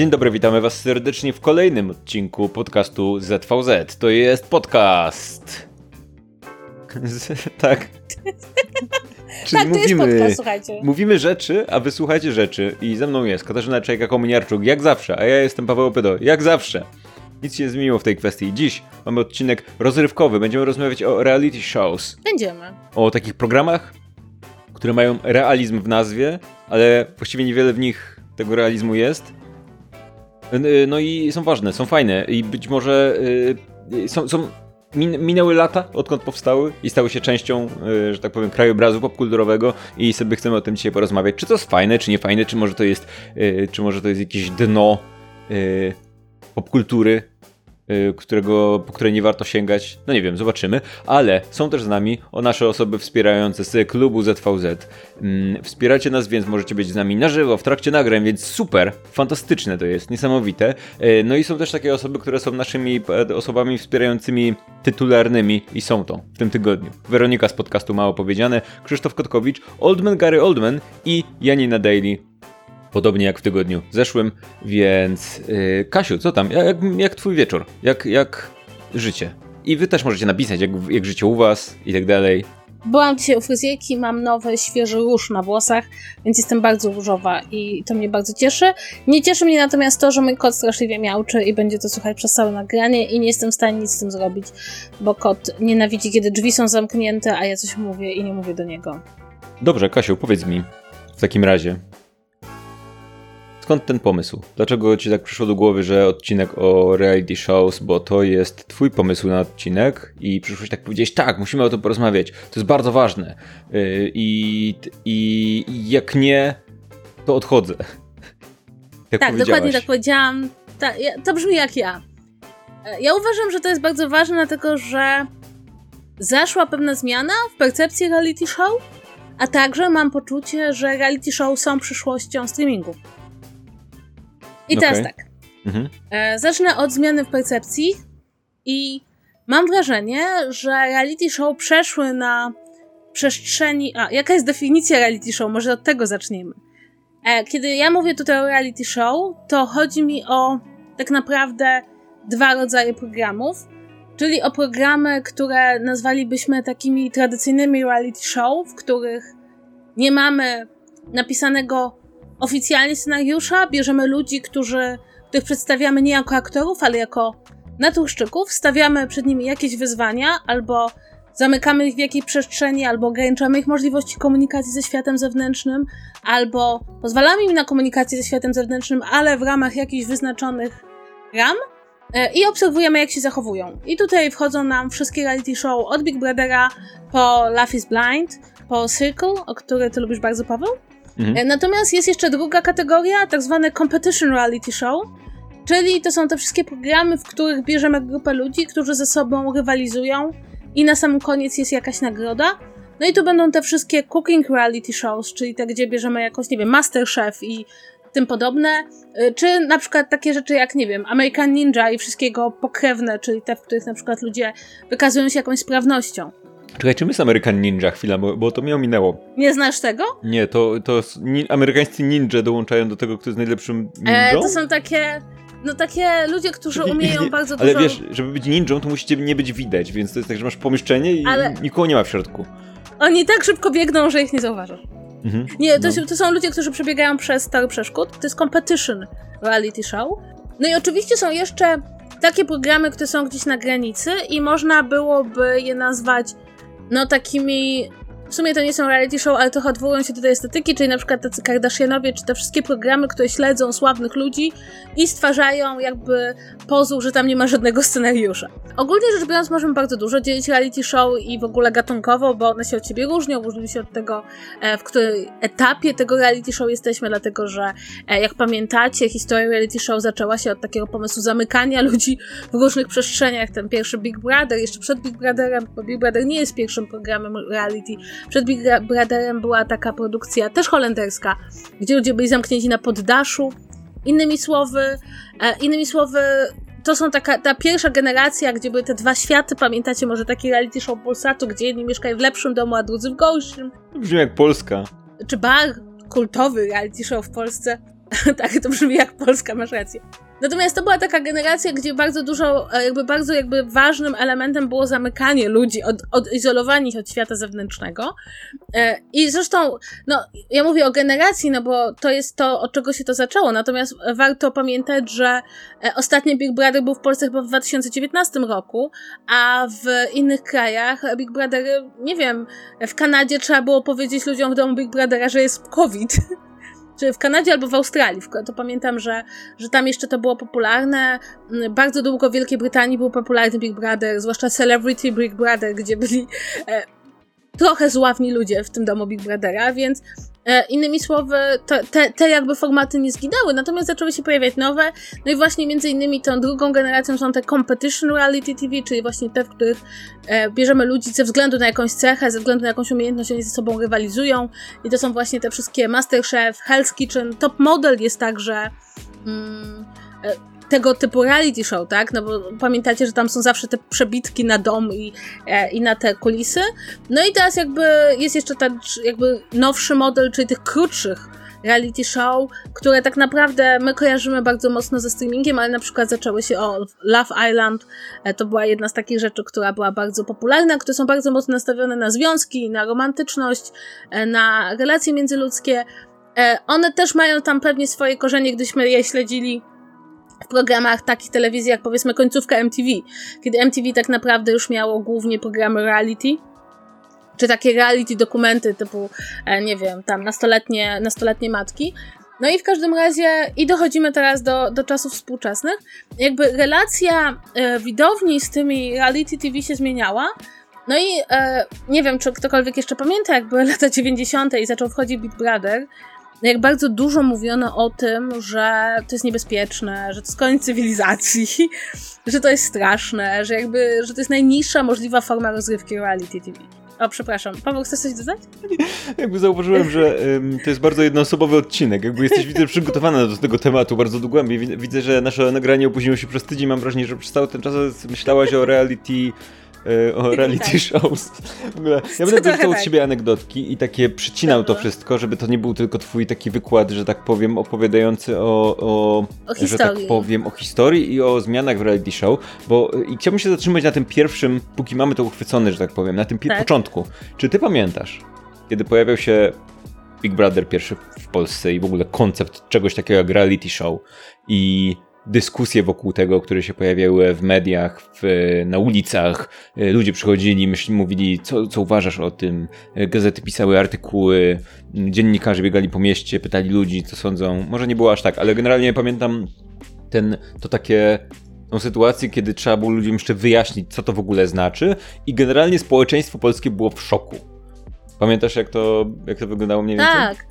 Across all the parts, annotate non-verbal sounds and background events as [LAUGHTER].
Dzień dobry, witamy Was serdecznie w kolejnym odcinku podcastu ZVZ. To jest podcast. tak. Czyli tak, to mówimy, jest podcast, słuchajcie. Mówimy rzeczy, a wysłuchajcie rzeczy. I ze mną jest Katarzyna Czajka-Kominiarczuk, jak zawsze, a ja jestem Paweł Opydo, jak zawsze. Nic się nie zmieniło w tej kwestii. Dziś mamy odcinek rozrywkowy. Będziemy rozmawiać o reality shows. Będziemy. O takich programach, które mają realizm w nazwie, ale właściwie niewiele w nich tego realizmu jest. No i są ważne, są fajne i być może y, są, są minęły lata, odkąd powstały i stały się częścią, y, że tak powiem, krajobrazu popkulturowego i sobie chcemy o tym dzisiaj porozmawiać. Czy to jest fajne, czy nie fajne, czy może to jest, y, czy może to jest jakieś dno popkultury, Y, którego, po które nie warto sięgać. No nie wiem, zobaczymy. Ale są też z nami o nasze osoby wspierające z klubu ZVZ. Mm, wspieracie nas, więc możecie być z nami na żywo, w trakcie nagrań, więc super, fantastyczne to jest, niesamowite. Y, no i są też takie osoby, które są naszymi osobami wspierającymi tytularnymi i są to w tym tygodniu. Weronika z podcastu Mało Powiedziane, Krzysztof Kotkowicz, Oldman Gary Oldman i Janina Daily podobnie jak w tygodniu zeszłym, więc yy, Kasiu, co tam? Jak, jak twój wieczór? Jak, jak życie? I wy też możecie napisać, jak, jak życie u was i tak dalej. Byłam dzisiaj u fryzjerki, mam nowy, świeży róż na włosach, więc jestem bardzo różowa i to mnie bardzo cieszy. Nie cieszy mnie natomiast to, że mój kot straszliwie miałczy i będzie to słuchać przez całe nagranie i nie jestem w stanie nic z tym zrobić, bo kot nienawidzi, kiedy drzwi są zamknięte, a ja coś mówię i nie mówię do niego. Dobrze, Kasiu, powiedz mi w takim razie, skąd ten pomysł? Dlaczego ci tak przyszło do głowy, że odcinek o reality shows, bo to jest twój pomysł na odcinek i przyszłoś tak powiedzieć, tak, musimy o tym porozmawiać, to jest bardzo ważne yy, i, i jak nie, to odchodzę. [LAUGHS] Jak tak, dokładnie tak powiedziałam. Ta, ja, to brzmi jak ja. E, ja uważam, że to jest bardzo ważne, dlatego że zaszła pewna zmiana w percepcji reality show, a także mam poczucie, że reality show są przyszłością streamingu. I okay. teraz tak. Mhm. E, zacznę od zmiany w percepcji i mam wrażenie, że reality show przeszły na przestrzeni. A, jaka jest definicja reality show? Może od tego zacznijmy. E, kiedy ja mówię tutaj o reality show, to chodzi mi o tak naprawdę dwa rodzaje programów, czyli o programy, które nazwalibyśmy takimi tradycyjnymi reality show, w których nie mamy napisanego oficjalnie scenariusza, bierzemy ludzi, którzy, których przedstawiamy nie jako aktorów, ale jako naturszczyków, stawiamy przed nimi jakieś wyzwania, albo zamykamy ich w jakiejś przestrzeni, albo ograniczamy ich możliwości komunikacji ze światem zewnętrznym, albo pozwalamy im na komunikację ze światem zewnętrznym, ale w ramach jakichś wyznaczonych ram e, i obserwujemy, jak się zachowują. I tutaj wchodzą nam wszystkie reality show od Big Brothera po Love is Blind, po Circle, o który ty lubisz bardzo, Paweł. Mhm. E, natomiast jest jeszcze druga kategoria, tak zwane competition reality show, czyli to są te wszystkie programy, w których bierzemy grupę ludzi, którzy ze sobą rywalizują i na sam koniec jest jakaś nagroda. No i tu będą te wszystkie cooking reality shows, czyli te, gdzie bierzemy jakąś, nie wiem, Masterchef i tym podobne, e, czy na przykład takie rzeczy jak, nie wiem, American Ninja i wszystkiego pokrewne, czyli te, w których na przykład ludzie wykazują się jakąś sprawnością. Czekaj, czym jest American Ninja? Chwila, bo, bo to mnie ominęło. Nie znasz tego? Nie, to, to ni amerykańscy ninja dołączają do tego, kto jest najlepszym ninją? E, to są takie... No takie ludzie, którzy umieją bardzo dużo... Ale wiesz, żeby być ninją, to musicie nie być widać, więc to jest tak, że masz pomieszczenie i ale... nikogo nie ma w środku. Oni tak szybko biegną, że ich nie zauważasz. Mhm, nie, to, no. to są ludzie, którzy przebiegają przez stary przeszkód. To jest competition reality show. No i oczywiście są jeszcze takie programy, które są gdzieś na granicy i można byłoby je nazwać no takimi w sumie to nie są reality show, ale trochę odwołują się do tej estetyki, czyli na przykład tacy Kardashianowie, czy te wszystkie programy, które śledzą sławnych ludzi i stwarzają jakby pozór, że tam nie ma żadnego scenariusza. Ogólnie rzecz biorąc możemy bardzo dużo dzielić reality show i w ogóle gatunkowo, bo one się od siebie różnią, różnią się od tego, e, w którym etapie tego reality show jesteśmy, dlatego że e, jak pamiętacie, historia reality show zaczęła się od takiego pomysłu zamykania [LAUGHS] ludzi w różnych przestrzeniach. Ten pierwszy Big Brother, jeszcze przed Big Brotherem, bo Big Brother nie jest pierwszym programem reality, przed Big Brotherem była taka produkcja, też holenderska, gdzie ludzie byli zamknięci na poddaszu. Innymi słowy, e, innymi słowy, to są taka, ta pierwsza generacja, gdzie były te dwa światy, pamiętacie może taki reality show Polsatu, gdzie jedni mieszkają w lepszym domu, a drudzy w gorszym. Brzmi jak Polska. Czy bar kultowy reality show w Polsce. [LAUGHS] tak, to brzmi jak Polska, masz rację. Natomiast to była taka generacja, gdzie bardzo dużo, e, jakby bardzo jakby ważnym elementem było zamykanie ludzi, od, odizolowanie ich od świata zewnętrznego. E, I zresztą, no, ja mówię o generacji, no bo to jest to, od czego się to zaczęło. Natomiast warto pamiętać, że e, ostatni Big Brother był w Polsce chyba w 2019 roku, a w innych krajach Big Brother, nie wiem, w Kanadzie trzeba było powiedzieć ludziom w domu Big Brothera, że jest COVID. [LAUGHS] czy w Kanadzie albo w Australii. To pamiętam, że, że tam jeszcze to było popularne. Mm, bardzo długo w Wielkiej Brytanii był popularny Big Brother, zwłaszcza Celebrity Big Brother, gdzie byli e, trochę zławni ludzie w tym domu Big Brothera, więc e, innymi słowy, te, te jakby formaty nie zginęły, natomiast zaczęły się pojawiać nowe, no i właśnie między innymi tą drugą generacją są te competition reality TV, czyli właśnie te, w których e, bierzemy ludzi ze względu na jakąś cechę, ze względu na jakąś umiejętność, oni ze sobą rywalizują. I to są właśnie te wszystkie Masterchef, Hell's Kitchen, Top Model jest także mm, e, tego typu reality show, tak? No bo pamiętacie, że tam są zawsze te przebitki na dom i, e, i na te kulisy. No i teraz jakby jest jeszcze ten jakby nowszy model, czyli tych krótszych reality show, które tak naprawdę my kojarzymy bardzo mocno ze streamingiem, ale na przykład zaczęły się o Love Island. E, to była jedna z takich rzeczy, która była bardzo popularna, które są bardzo mocno nastawione na związki, na romantyczność, e, na relacje międzyludzkie. One też mają tam pewnie swoje korzenie, gdyśmy je śledzili w programach takich telewizji jak powiedzmy końcówka MTV, kiedy MTV tak naprawdę już miało głównie programy reality, czy takie reality dokumenty typu, e, nie wiem, tam nastoletnie, nastoletnie matki. No i w każdym razie, i dochodzimy teraz do, do czasów współczesnych, jakby relacja e, widowni z tymi reality TV się zmieniała. No i e, nie wiem, czy ktokolwiek jeszcze pamięta, jak były lata 90. i zaczął wchodzić Big Brother, jak bardzo dużo mówiono o tym, że to jest niebezpieczne, że to jest koniec cywilizacji, [LAUGHS] że to jest straszne, że jakby, że to jest najniższa możliwa forma rozrywki reality TV. O, przepraszam. Paweł, chcesz coś dodać? Jakby zauważyłem, że um, to jest bardzo jednoosobowy odcinek. Jakby jesteś, widzę, przygotowana do tego tematu bardzo dogłębnie. Widzę, że nasze nagranie opóźniło się przez tydzień. Mam wrażenie, że przez cały ten czas myślałaś o reality o reality shows. W ogóle, ja będę wrzucał od siebie anegdotki i takie przycinał to wszystko, żeby to nie był tylko twój taki wykład, że tak powiem, opowiadający o, o, o że tak powiem, o historii i o zmianach w reality show, bo i chciałbym się zatrzymać na tym pierwszym, póki mamy to uchwycone, że tak powiem, na tym tak. początku. Czy ty pamiętasz, kiedy pojawiał się Big Brother pierwszy w Polsce i w ogóle koncept czegoś takiego jak reality show i dyskusje wokół tego, które się pojawiały w mediach, w, na ulicach. E, ludzie przychodzili, myśl, mówili, co, co uważasz o tym. E, gazety pisały artykuły, dziennikarze biegali po mieście, pytali ludzi, co sądzą. Może nie było aż tak, ale generalnie pamiętam ten, to takie tą sytuację, kiedy trzeba było ludziom jeszcze wyjaśnić, co to w ogóle znaczy i generalnie społeczeństwo polskie było w szoku. Pamiętasz, jak to, jak to wyglądało mniej więcej? Tak.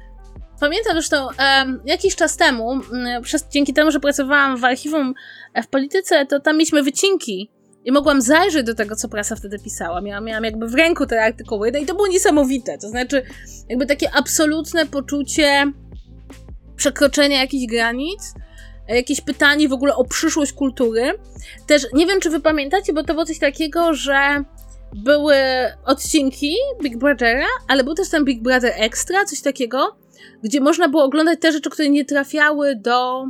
Pamiętam zresztą um, jakiś czas temu, przez, dzięki temu, że pracowałam w archiwum e, w polityce, to tam mieliśmy wycinki i mogłam zajrzeć do tego, co prasa wtedy pisała. Miałam, miałam jakby w ręku te artykuły no i to było niesamowite. To znaczy, jakby takie absolutne poczucie przekroczenia jakichś granic, e, jakieś pytanie w ogóle o przyszłość kultury. Też nie wiem, czy wy pamiętacie, bo to było coś takiego, że były odcinki Big Brothera, ale był też ten Big Brother Extra, coś takiego, gdzie można było oglądać te rzeczy, które nie trafiały do,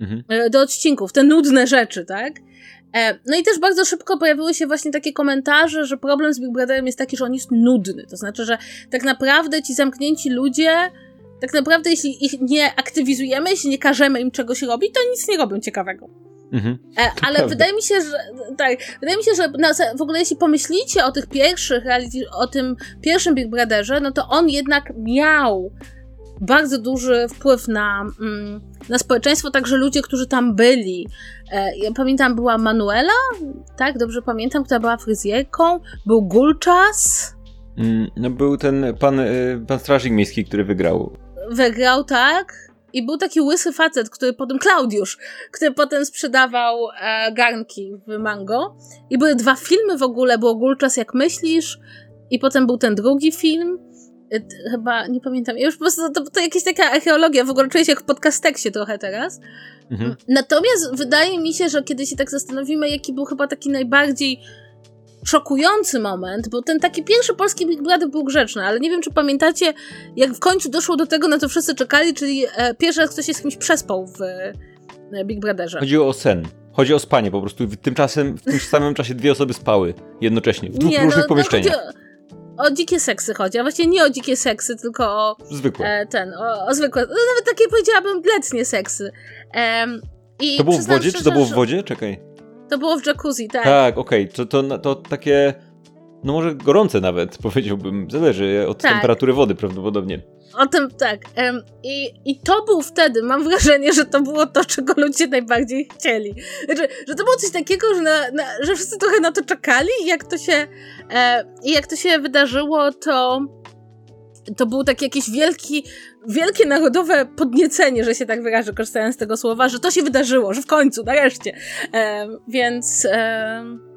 mhm. E, do odcinków, te nudne rzeczy, tak? E, no i też bardzo szybko pojawiły się właśnie takie komentarze, że problem z Big Brotherem jest taki, że on jest nudny. To znaczy, że tak naprawdę ci zamknięci ludzie, tak naprawdę jeśli ich nie aktywizujemy, jeśli nie każemy im czegoś robić, to nic nie robią ciekawego. Mhm, e, ale prawda. wydaje mi się, że tak, wydaje mi się, że na, w ogóle jeśli pomyślicie o tych pierwszych, o tym pierwszym Big Brotherze, no to on jednak miał bardzo duży wpływ na, mm, na społeczeństwo, także ludzie, którzy tam byli. E, ja pamiętam, była Manuela, tak, dobrze pamiętam, która była fryzjerką, był Gulczas. Mm, no był ten pan, y, pan strażnik miejski, który wygrał. Wygrał, tak. I był taki łysy facet, który potem, Klaudiusz, który potem sprzedawał e, garnki w Mango. I były dwa filmy w ogóle, było Gulczas jak myślisz i potem był ten drugi film. Chyba, nie pamiętam, ja już po prostu, to, to jakaś taka archeologia, w ogóle czuję się jak w podcasteksie trochę teraz. Mhm. Natomiast wydaje mi się, że kiedy się tak zastanowimy, jaki był chyba taki najbardziej szokujący moment, bo ten taki pierwszy polski Big Brother był grzeczny, ale nie wiem, czy pamiętacie, jak w końcu doszło do tego, na co wszyscy czekali, czyli e, pierwszy raz ktoś się z kimś przespał w e, Big Brotherze. Chodziło o sen. Chodzi o spanie po prostu. Tymczasem, w tym samym czasie dwie osoby spały jednocześnie w dwóch nie, różnych no, pomieszczeniach. No, o, dzikie seksy chodzi, a właściwie nie o dzikie seksy, tylko o... Zwykłe. E, ten, o, o zwykłe. No, nawet takie powiedziałabym letnie seksy. E, i to było w wodzie, czy to było w wodzie? Czekaj. To było w jacuzzi, tak. Tak, okej. Okay. To, to, to takie, no może gorące nawet, [LAUGHS] powiedziałbym. Zależy od tak. temperatury wody prawdopodobnie. O tym tak. I, I to był wtedy, mam wrażenie, że to było to, czego ludzie najbardziej chcieli. Znaczy, że to było coś takiego, że, na, na, że wszyscy trochę na to czekali i jak to się, e, jak to się wydarzyło, to to był taki jakiś wielki, wielkie narodowe podniecenie, że się tak wyrażę, korzystając z tego słowa, że to się wydarzyło, że w końcu, nareszcie. E, więc... E,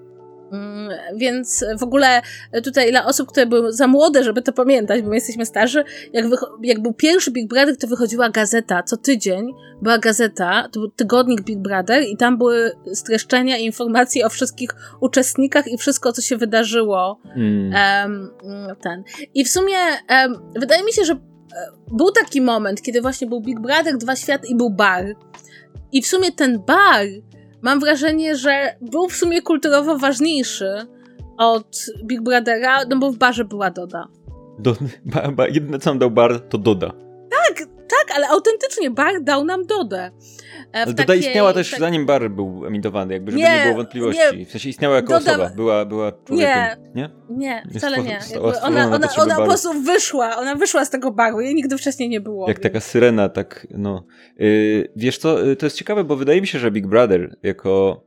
więc w ogóle tutaj dla osób, które były za młode, żeby to pamiętać, bo my jesteśmy starzy, jak, jak był pierwszy Big Brother, to wychodziła gazeta co tydzień. Była gazeta, to był tygodnik Big Brother i tam były streszczenia i informacje o wszystkich uczestnikach i wszystko, co się wydarzyło. Mm. Um, ten. I w sumie um, wydaje mi się, że e, był taki moment, kiedy właśnie był Big Brother, Dwa Światy i był bar. I w sumie ten bar mam wrażenie, że był w sumie kulturowo ważniejszy od Big Brothera, no bo w barze była Doda. Do, ba, ba, jedyne co nam dał bar to Doda. Tak, tak, ale autentycznie bar dał nam Dodę. E, Doda takiej, istniała też tak... zanim bar był emitowany, jakby żeby nie, nie było wątpliwości. Nie. W sensie istniała jako Doda... osoba, była, była człowiekiem. Nie, nie, nie wcale nie. ona ona, ona po prostu wyszła, ona wyszła z tego baru, jej nigdy wcześniej nie było. Jak taka syrena, tak no. Yy, wiesz co, y, to jest ciekawe, bo wydaje mi się, że Big Brother jako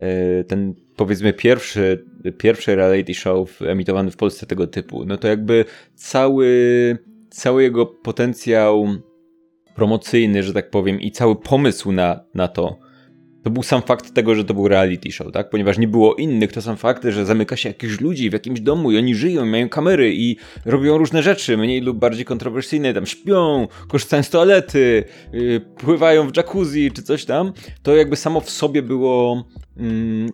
yy, ten powiedzmy pierwszy, pierwszy reality show emitowany w Polsce tego typu, no to jakby cały, cały jego potencjał promocyjny, że tak powiem, i cały pomysł na, na to, to był sam fakt tego, że to był reality show, tak? Ponieważ nie było innych, to sam fakt, że zamyka się jakichś ludzi w jakimś domu i oni żyją, mają kamery i robią różne rzeczy, mniej lub bardziej kontrowersyjne, tam śpią, korzystają z toalety, yy, pływają w jacuzzi czy coś tam, to jakby samo w sobie było mm,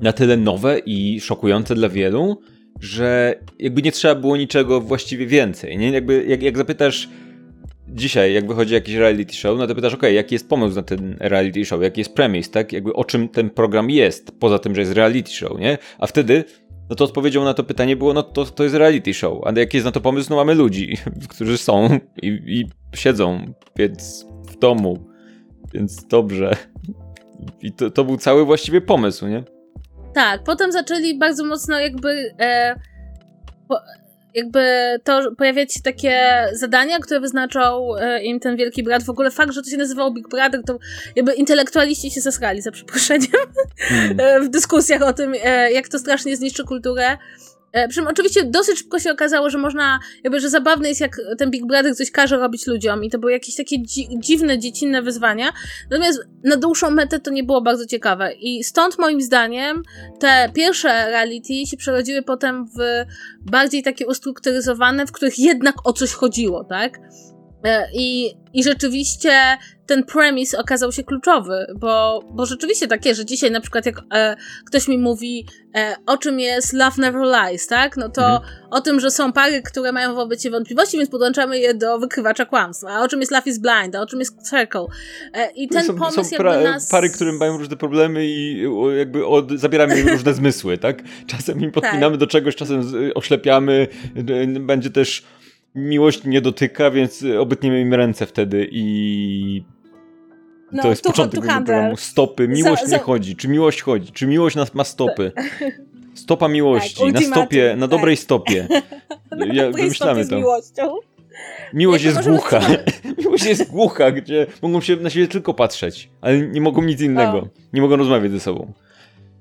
na tyle nowe i szokujące dla wielu, że jakby nie trzeba było niczego właściwie więcej, nie? Jakby jak, jak zapytasz dzisiaj, jak wychodzi jakiś reality show, no to pytasz, ok, jaki jest pomysł na ten reality show, jaki jest premis, tak? Jakby o czym ten program jest, poza tym, że jest reality show, nie? A wtedy, no to odpowiedzią na to pytanie było, no to, to jest reality show. A jaki jest na to pomysł? No mamy ludzi, [LAUGHS] którzy są i, i siedzą, więc w domu, więc dobrze. I to, to był cały właściwie pomysł, nie? Tak, potem zaczęli bardzo mocno jakby... E, po, jakby to pojawiać się takie zadania, które wyznaczał e, im ten wielki brat. W ogóle fakt, że to się nazywało Big Brother, to jakby intelektualiści się zesrali, za przeproszeniem, hmm. [LAUGHS] w dyskusjach o tym, e, jak to strasznie zniszczy kulturę. E, przy czym oczywiście dosyć szybko się okazało, że można, jakby, że zabawne jest jak ten Big Brother coś każe robić ludziom i to były jakieś takie dzi dziwne, dziecinne wyzwania. Natomiast na dłuższą metę to nie było bardzo ciekawe i stąd moim zdaniem te pierwsze reality się przerodziły potem w bardziej takie ustrukturyzowane, w których jednak o coś chodziło, tak? E, I, I rzeczywiście ten premise okazał się kluczowy, bo, bo rzeczywiście takie, że dzisiaj na przykład jak e, ktoś mi mówi e, o czym jest Love Never Lies, tak? No to mhm. o tym, że są pary, które mają wobec siebie wątpliwości, więc podłączamy je do wykrywacza kłamstwa. A o czym jest Love is Blind, a o czym jest Circle. E, I ten są, pomysł są pra- nas... pary, które mają różne problemy i jakby od, zabieramy im różne [LAUGHS] zmysły, tak? Czasem im podpinamy tak. do czegoś, czasem oślepiamy, będzie też miłość nie dotyka, więc obetniemy im ręce wtedy i no, to jest tu, początek tego programu. Stopy. Miłość za, za... nie chodzi. Czy miłość chodzi? Czy miłość nas ma stopy? [LAUGHS] Stopa miłości. Tak, na stopie, na dobrej tak. stopie. [LAUGHS] ja, wymyślamy to. miłością. Miłość jest głucha. [LAUGHS] miłość jest głucha, gdzie mogą się na siebie tylko patrzeć, ale nie mogą nic innego. O. Nie mogą rozmawiać ze sobą.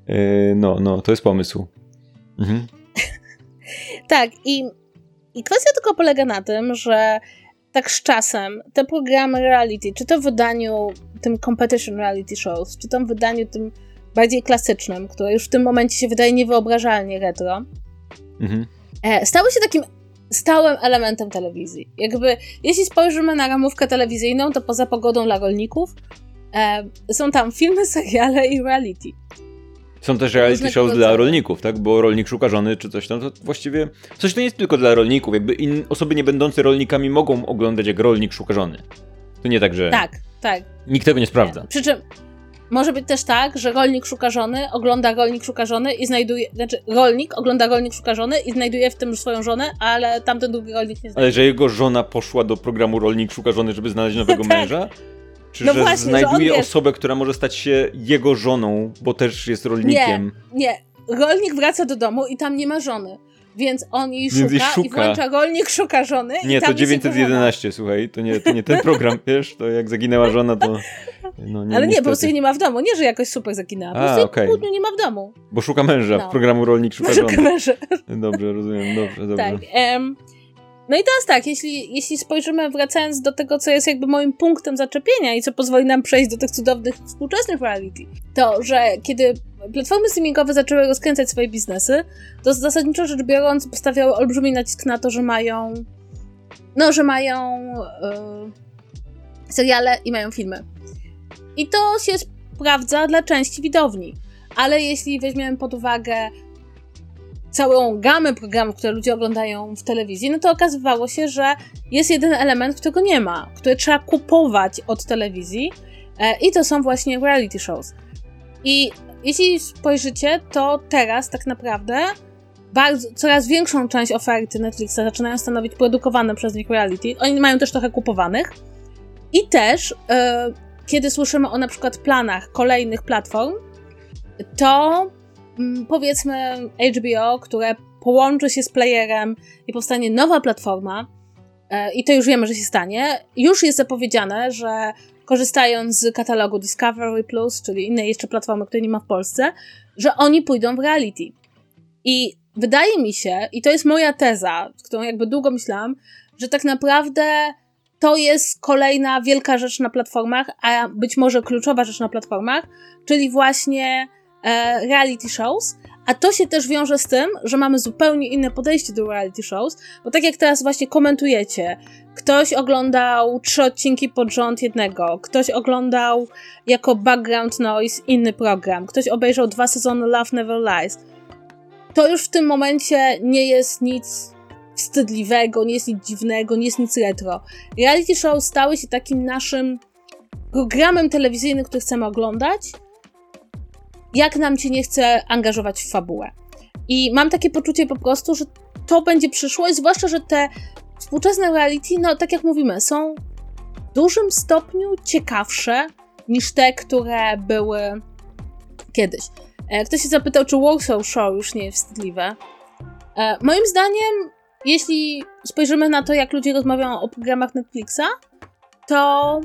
Yy, no, no, to jest pomysł. Mhm. tak, i i kwestia tylko polega na tym, że tak z czasem te programy reality, czy to w wydaniu tym competition reality shows, czy to w wydaniu tym bardziej klasycznym, które już w tym momencie się wydaje niewyobrażalnie retro, mhm. E, stały się takim stałym elementem telewizji. Jakby, jeśli spojrzymy na ramówkę telewizyjną, to poza pogodą dla rolników e, są tam filmy, [LAUGHS] seriale i reality. Są też reality shows dla rolników, tak? Bo rolnik szuka żony czy coś tam, to właściwie coś to nie jest tylko dla rolników, jakby in, osoby nie będące rolnikami mogą oglądać jak rolnik szuka żony. To nie tak, że... Tak, tak. Nikt tego nie sprawdza. Przy czym może być też tak, że rolnik szuka żony, ogląda rolnik szuka żony i znajduje, znaczy rolnik ogląda rolnik szuka żony i znajduje w tym swoją żonę, ale tamten drugi rolnik nie znajduje. Ale że jego żona poszła do programu rolnik szuka żony, żeby znaleźć nowego [LAUGHS] tak. męża? Czy no że właśnie, znajduje że osobę, która może stać się jego żoną, bo też jest rolnikiem? Nie, nie. Rolnik wraca do domu i tam nie ma żony. Więc on jej szuka, Więc szuka. i włącza rolnik, szuka żony. Nie, to 911, słuchaj, to nie, to nie ten program, [LAUGHS] wiesz, to jak zaginęła żona, to... No, nie, Ale nie, po prostu jej nie ma w domu. Nie, że jakoś super zaginęła. Po prostu okay. pół nie ma w domu. Bo szuka męża, no. w programu rolnik szuka żony. Szuka męża. Dobrze, rozumiem, dobrze, dobrze. Tak, um, no i teraz tak, jeśli, jeśli spojrzymy, wracając do tego, co jest jakby moim punktem zaczepienia i co pozwoli nam przejść do tych cudownych współczesnych reality, to, że kiedy platformy streamingowe zaczęły rozkręcać swoje biznesy, to zasadniczo rzecz biorąc postawiały olbrzymi nacisk na to, że mają no, że mają yy, seriale i mają filmy. I to się sprawdza dla części widowni. Ale jeśli weźmiemy pod uwagę całą gamę programów, które ludzie oglądają w telewizji, no to okazywało się, że jest jeden element, którego nie ma, który trzeba kupować od telewizji e, i to są właśnie reality shows. I jeśli spojrzycie, to teraz tak naprawdę bardzo, coraz większą część oferty Netflixa zaczynają stanowić produkowane przez nich reality. Oni mają też trochę kupowanych. I też, e, kiedy słyszymy o na przykład planach kolejnych platform, to powiedzmy HBO, które połączy się z playerem i powstanie nowa platforma, e, i to już wiemy, że się stanie, już jest zapowiedziane, że korzystając z katalogu Discovery Plus, czyli innej jeszcze platformy, której nie ma w Polsce, że oni pójdą w reality. I wydaje mi się, i to jest moja teza, którą jakby długo myślałam, że tak naprawdę to jest kolejna wielka rzecz na platformach, a być może kluczowa rzecz na platformach, czyli właśnie reality shows, a to się też wiąże z tym, że mamy zupełnie inne podejście do reality shows, bo tak jak teraz właśnie komentujecie, ktoś oglądał trzy odcinki pod rząd jednego, ktoś oglądał jako background noise inny program, ktoś obejrzał dwa sezony Love Never Lies. To już w tym momencie nie jest nic wstydliwego, nie jest nic dziwnego, nie jest nic retro. Reality shows stały się takim naszym programem telewizyjnym, który chcemy oglądać, jak nam się nie chce angażować w fabułę. I mam takie poczucie po prostu, że to będzie przyszłość, zwłaszcza, że te współczesne reality, no tak jak mówimy, są w dużym stopniu ciekawsze niż te, które były kiedyś. E, ktoś się zapytał, czy Warsaw Show już nie jest wstydliwe. E, moim zdaniem, jeśli spojrzymy na to, jak ludzie rozmawiają o programach Netflixa, to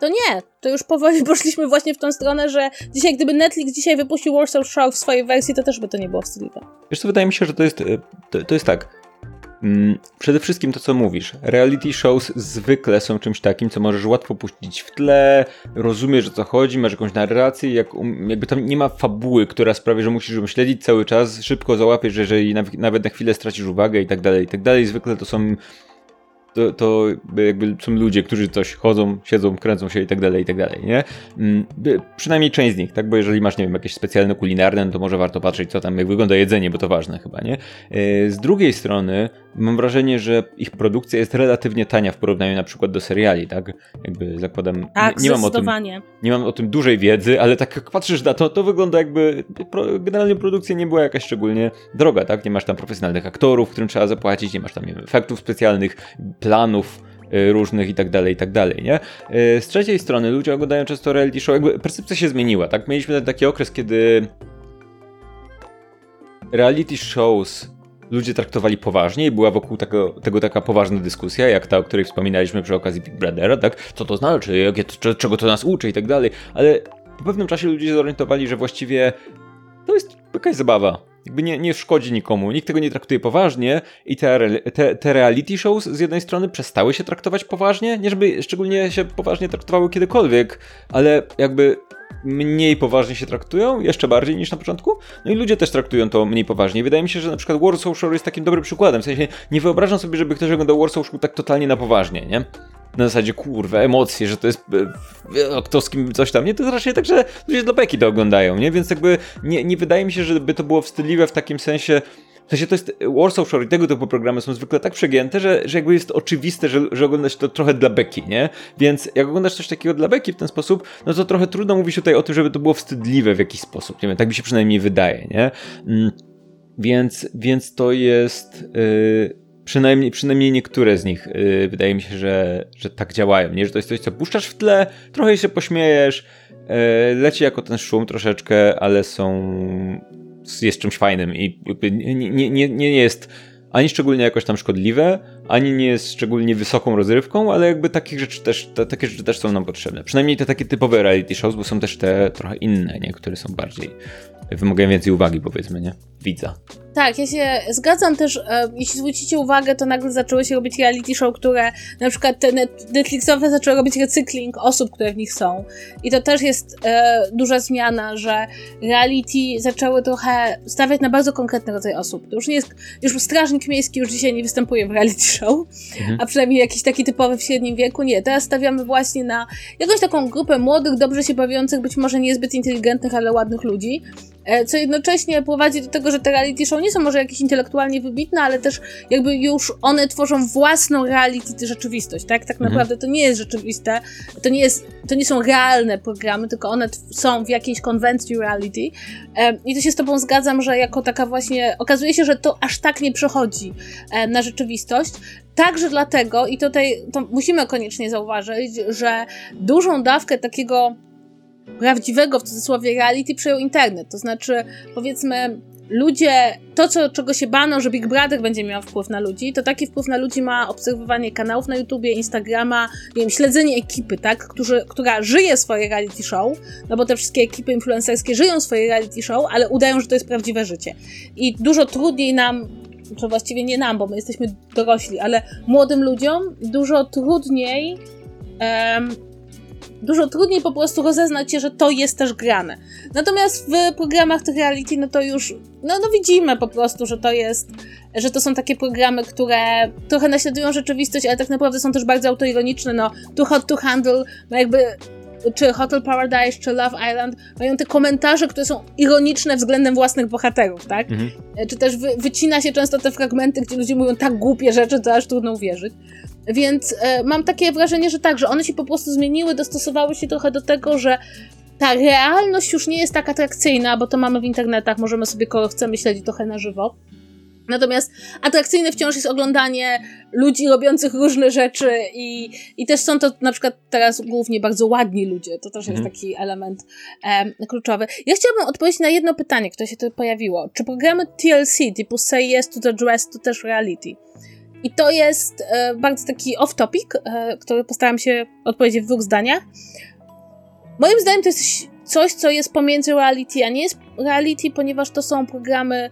to nie, to już powoli [LAUGHS] poszliśmy właśnie w tą stronę, że dzisiaj gdyby Netflix dzisiaj wypuścił Warsaw Show w swojej wersji, to też by to nie było wstydliwe. Wiesz co, wydaje mi się, że to jest, e, to, to jest tak. Mm, przede wszystkim to, co mówisz. Reality shows zwykle są czymś takim, co możesz łatwo puścić w tle, rozumiesz o co chodzi, masz jakąś narrację, jak, um, jakby tam nie ma fabuły, która sprawia, że musisz ją śledzić cały czas, szybko załapiesz, jeżeli nawet na chwilę stracisz uwagę i tak dalej, i tak dalej. Zwykle to są to, to jakby są ludzie, którzy coś chodzą, siedzą, kręcą się i tak dalej, i tak dalej, nie? Mm, przynajmniej część z nich, tak? Bo jeżeli masz, nie wiem, jakieś specjalne kulinarne, no to może warto patrzeć, co tam, jak wygląda jedzenie, bo to ważne chyba, nie? E, z drugiej strony mam wrażenie, że ich produkcja jest relatywnie tania w porównaniu na przykład do seriali, tak? Jakby zakładam, tak, nie, nie mam o tym, nie mam o tym dużej wiedzy, ale tak jak patrzysz na to, to wygląda jakby generalnie produkcja nie była jakaś szczególnie droga, tak? Nie masz tam profesjonalnych aktorów, którym trzeba zapłacić, nie masz tam nie wiem, efektów specjalnych, planów y, różnych i tak dalej, i tak dalej, nie? Y, z trzeciej strony ludzie oglądają często reality show, jakby percepcja się zmieniła, tak? Mieliśmy taki okres, kiedy reality shows ludzie traktowali poważnie i była wokół tego, tego taka poważna dyskusja, jak ta, o której wspominaliśmy przy okazji Big Brothera, tak? Co to znaczy, jakie, czego to nas uczy i tak dalej, ale po pewnym czasie ludzie zorientowali, że właściwie to jest jakaś zabawa. Jakby nie, nie szkodzi nikomu, nikt tego nie traktuje poważnie i te, te, te reality shows z jednej strony przestały się traktować poważnie, nie żeby szczególnie się poważnie traktowały kiedykolwiek, ale jakby mniej poważnie się traktują, jeszcze bardziej niż na początku, no i ludzie też traktują to mniej poważnie. Wydaje mi się, że na przykład Warsaw Shore jest takim dobrym przykładem, w sensie nie wyobrażam sobie, żeby ktoś oglądał Warsaw Shore tak totalnie na poważnie, nie? Na zasadzie, kurwa, emocje, że to jest e, kto z kim coś tam, nie? To jest raczej tak, że ludzie dla beki to oglądają, nie? Więc jakby nie, nie wydaje mi się, żeby to było wstydliwe w takim sensie, w sensie to jest Warsaw Shore i tego typu programy są zwykle tak przegięte, że, że jakby jest oczywiste, że, że oglądasz to trochę dla beki, nie? Więc jak oglądasz coś takiego dla beki w ten sposób, no to trochę trudno mówić tutaj o tym, żeby to było wstydliwe w jakiś sposób. Nie wiem, tak mi się przynajmniej wydaje, nie? Mm, więc, więc to jest. Yy, przynajmniej, przynajmniej niektóre z nich yy, wydaje mi się, że, że tak działają, nie? Że to jest coś, co puszczasz w tle, trochę się pośmiejesz, yy, leci jako ten szum troszeczkę, ale są jest czymś fajnym i nie, nie, nie, jest ani szczególnie jakoś tam szkodliwe, ani nie jest szczególnie wysoką rozrywką, ale jakby takich rzeczy też, te, takie rzeczy też są nam potrzebne. Przynajmniej te takie typowe reality shows, bo są też te trochę inne, nie? które są bardziej, wymagają więcej uwagi powiedzmy, nie? Widza. Tak, ja się zgadzam też, e, jeśli zwrócicie uwagę, to nagle zaczęły się robić reality show, które na przykład te Netflixowe zaczęły robić recykling osób, które w nich są. I to też jest e, duża zmiana, że reality zaczęły trochę stawiać na bardzo konkretny rodzaj osób. To już nie jest, już strażnik miejski już dzisiaj nie występuje w reality show, mhm. a przynajmniej jakiś taki typowy w średnim wieku, nie. Teraz stawiamy właśnie na jakąś taką grupę młodych, dobrze się bawiących, być może niezbyt inteligentnych, ale ładnych ludzi, co jednocześnie prowadzi do tego, że te reality show nie są może jakieś intelektualnie wybitne, ale też jakby już one tworzą własną reality rzeczywistość, tak? Tak mhm. naprawdę to nie jest rzeczywiste, to nie, jest, to nie są realne programy, tylko one są w jakiejś konwencji reality. I to się z tobą zgadzam, że jako taka właśnie, okazuje się, że to aż tak nie przechodzi na rzeczywistość, Także dlatego, i tutaj to musimy koniecznie zauważyć, że dużą dawkę takiego prawdziwego w cudzysłowie reality przejął internet. To znaczy, powiedzmy, ludzie, to co, czego się bano, że Big Brother będzie miał wpływ na ludzi, to taki wpływ na ludzi ma obserwowanie kanałów na YouTubie, Instagrama, nie wiem, śledzenie ekipy, tak, Którzy, która żyje swoje reality show, no bo te wszystkie ekipy influencerskie żyją swoje reality show, ale udają, że to jest prawdziwe życie. I dużo trudniej nam to właściwie nie nam, bo my jesteśmy dorośli, ale młodym ludziom dużo trudniej um, dużo trudniej po prostu rozeznać się, że to jest też grane. Natomiast w programach tych reality, no to już, no, no widzimy po prostu, że to jest, że to są takie programy, które trochę naśladują rzeczywistość, ale tak naprawdę są też bardzo autoironiczne, no Too Hot to Handle ma jakby czy Hotel Paradise, czy Love Island, mają te komentarze, które są ironiczne względem własnych bohaterów, tak? Mhm. Czy też wy, wycina się często te fragmenty, gdzie ludzie mówią tak głupie rzeczy, to aż trudno uwierzyć. Więc e, mam takie wrażenie, że tak, że one się po prostu zmieniły, dostosowały się trochę do tego, że ta realność już nie jest tak atrakcyjna, bo to mamy w internetach, możemy sobie kogo chcemy śledzić trochę na żywo. Natomiast atrakcyjne wciąż jest oglądanie ludzi robiących różne rzeczy i, i też są to na przykład teraz głównie bardzo ładni ludzie. To też jest mhm. taki element e, kluczowy. Ja chciałabym odpowiedzieć na jedno pytanie, które się tu pojawiło. Czy programy TLC typu Say Yes to the Dress to też reality? I to jest e, bardzo taki off-topic, e, który postaram się odpowiedzieć w dwóch zdaniach. Moim zdaniem to jest coś, co jest pomiędzy reality, a nie jest reality, ponieważ to są programy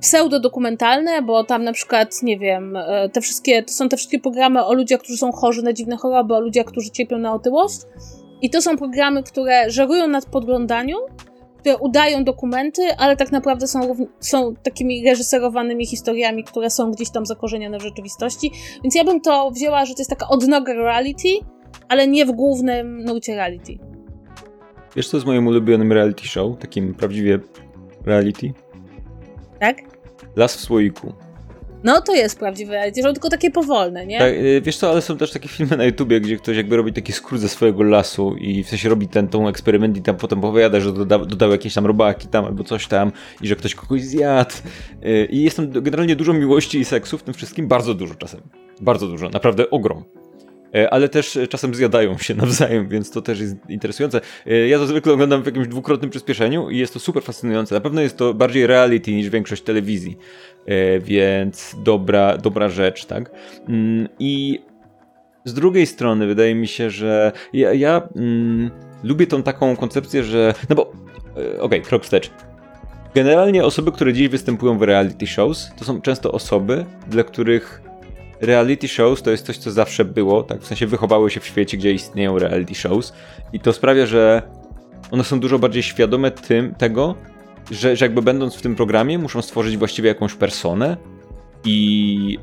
pseudodokumentalne, bo tam na przykład, nie wiem, e, te wszystkie, to są te wszystkie programy o ludziach, którzy są chorzy na dziwne choroby, o ludziach, którzy cierpią na otyłość. I to są programy, które żerują nad podglądaniu, które udają dokumenty, ale tak naprawdę są, są takimi reżyserowanymi historiami, które są gdzieś tam zakorzenione w rzeczywistości. Więc ja bym to wzięła, że to jest taka odnoga reality, ale nie w głównym nurcie reality. Wiesz, co jest moim ulubionym reality show? Takim prawdziwie reality? Tak? Las w słoiku. No to jest prawdziwe reality show, tylko takie powolne, nie? Tak, y, wiesz co, ale są też takie filmy na YouTubie, gdzie ktoś jakby robi taki skrót ze swojego lasu i w sensie robi ten tą eksperyment i tam potem powiada, że doda, dodał jakieś tam robaki tam albo coś tam i że ktoś kogoś zjadł. Y, I jest tam generalnie dużo miłości i seksu w tym wszystkim, bardzo dużo czasem. Bardzo dużo, naprawdę ogrom. E, ale też czasem zjadają się [LAUGHS] nawzajem, więc to też jest interesujące. E, ja to zwykle oglądam w jakimś dwukrotnym przyspieszeniu i jest to super fascynujące. Na pewno jest to bardziej reality niż większość telewizji, e, więc dobra, dobra rzecz, tak? Mm, I z drugiej strony wydaje mi się, że ja, ja mm, lubię tą taką koncepcję, że. No bo, okej, okay, krok wstecz. Generalnie osoby, które dziś występują w reality shows, to są często osoby, dla których reality shows to jest coś, co zawsze było, tak? W sensie wychowały się w świecie, gdzie istnieją reality shows i to sprawia, że one są dużo bardziej świadome tym, tego, że, że jakby będąc w tym programie muszą stworzyć właściwie jakąś personę i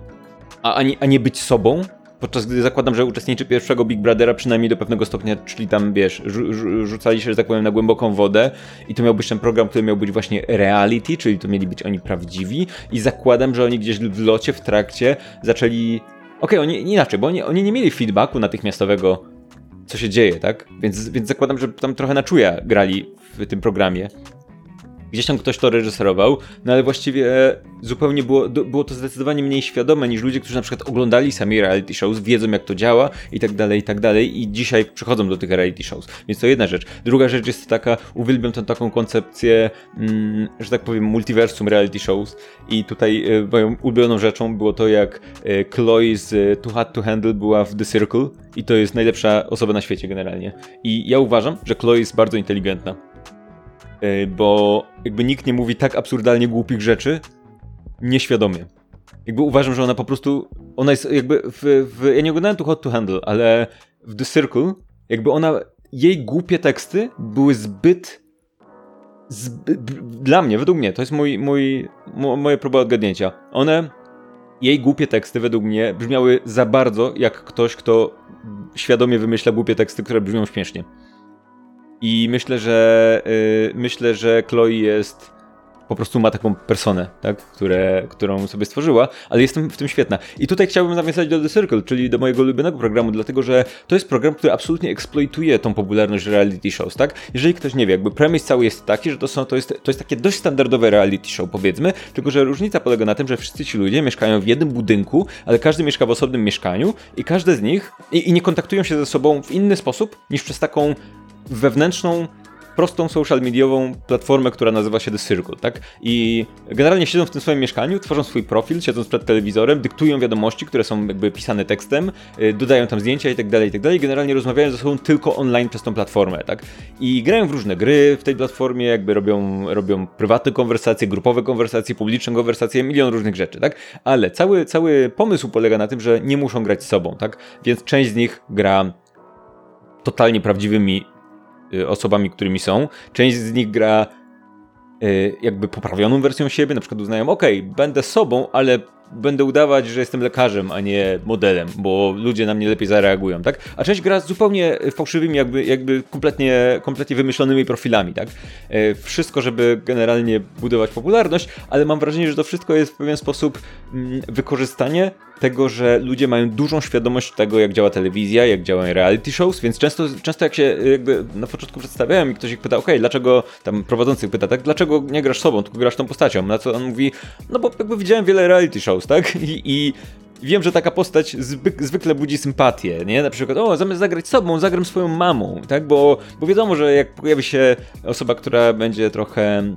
a, a, nie, a nie być sobą, podczas gdy zakładam, że uczestniczy pierwszego Big Brothera przynajmniej do pewnego stopnia, czyli tam, wiesz, rzucali się, że tak powiem, na głęboką wodę i to miał być ten program, który miał być właśnie reality, czyli to mieli być oni prawdziwi i zakładam, że oni gdzieś w locie, w trakcie zaczęli... Okej, okay, oni inaczej, bo oni, oni nie mieli feedbacku natychmiastowego, co się dzieje, tak? Więc, więc zakładam, że tam trochę na czuja grali w tym programie Gdzieś tam ktoś to reżyserował, no ale właściwie zupełnie było, było to zdecydowanie mniej świadome niż ludzie, którzy na przykład oglądali sami reality shows, wiedzą jak to działa i tak dalej, i tak dalej i dzisiaj przychodzą do tych reality shows. Więc to jedna rzecz. Druga rzecz jest taka, uwielbiam tę taką koncepcję, mm, że tak powiem, multiversum reality shows i tutaj y, moją ulubioną rzeczą było to, jak y, Chloe z Too Hot to Handle była w The Circle i to jest najlepsza osoba na świecie generalnie. I ja uważam, że Chloe jest bardzo inteligentna E, bo jakby nikt nie mówi tak absurdalnie głupich rzeczy nieświadomie. Jakby uważam, że ona po prostu, ona jest jakby w, w ja nie oglądałem tu Hot to Handle, ale w The Circle jakby ona, jej głupie teksty były zbyt, zbyt dla mnie, według mnie, to jest mój, mój, moje próba odgadnięcia. One, jej głupie teksty według mnie brzmiały za bardzo jak ktoś, kto świadomie wymyśla głupie teksty, które brzmią śmiesznie. I myślę, że yy, myślę, że Chloe jest po prostu ma taką personę, tak, Które, którą sobie stworzyła, ale jestem w tym świetna. I tutaj chciałbym nawiązać do The Circle, czyli do mojego ulubionego programu, dlatego że to jest program, który absolutnie eksploituje tą popularność reality shows, tak? Jeżeli ktoś nie wie, jakby premis cały jest taki, że to, są, to, jest, to jest takie dość standardowe reality show, powiedzmy, tylko że różnica polega na tym, że wszyscy ci ludzie mieszkają w jednym budynku, ale każdy mieszka w osobnym mieszkaniu i każdy z nich i, i nie kontaktują się ze sobą w inny sposób niż przez taką wewnętrzną, prostą social mediową platformę, która nazywa się The Circle, tak? I generalnie siedzą w tym swoim mieszkaniu, tworzą swój profil, siedząc przed telewizorem, dyktują wiadomości, które są jakby pisane tekstem, yy, dodają tam zdjęcia i tak dalej, i tak dalej. Generalnie rozmawiają ze sobą tylko online przez tą platformę, tak? I grają w różne gry w tej platformie, jakby robią, robią prywatne konwersacje, grupowe konwersacje, publiczne konwersacje, milion różnych rzeczy, tak? Ale cały, cały pomysł polega na tym, że nie muszą grać z sobą, tak? Więc część z nich gra totalnie prawdziwymi Y, osobami, którymi są. Część z nich gra y, jakby poprawioną wersją siebie, na przykład uznają, ok, będę sobą, ale będę udawać, że jestem lekarzem, a nie modelem, bo ludzie na mnie lepiej zareagują, tak? A część gra z zupełnie fałszywymi, jakby, jakby kompletnie, kompletnie wymyślonymi profilami, tak? E, wszystko, żeby generalnie budować popularność, ale mam wrażenie, że to wszystko jest w pewien sposób mm, wykorzystanie tego, że ludzie mają dużą świadomość tego, jak działa telewizja, jak działają reality shows, więc często, często jak się jakby na początku przedstawiałem i ktoś ich pyta, ok, dlaczego, tam prowadzący pyta, tak, dlaczego nie grasz sobą, tylko grasz tą postacią, na co on mówi, no bo jakby widziałem wiele reality shows, tak, i, i wiem, że taka postać zwykle budzi sympatię, nie? Na przykład, o, zamiast zagrać sobą, zagram swoją mamą, tak? Bo, bo wiadomo, że jak pojawi się osoba, która będzie trochę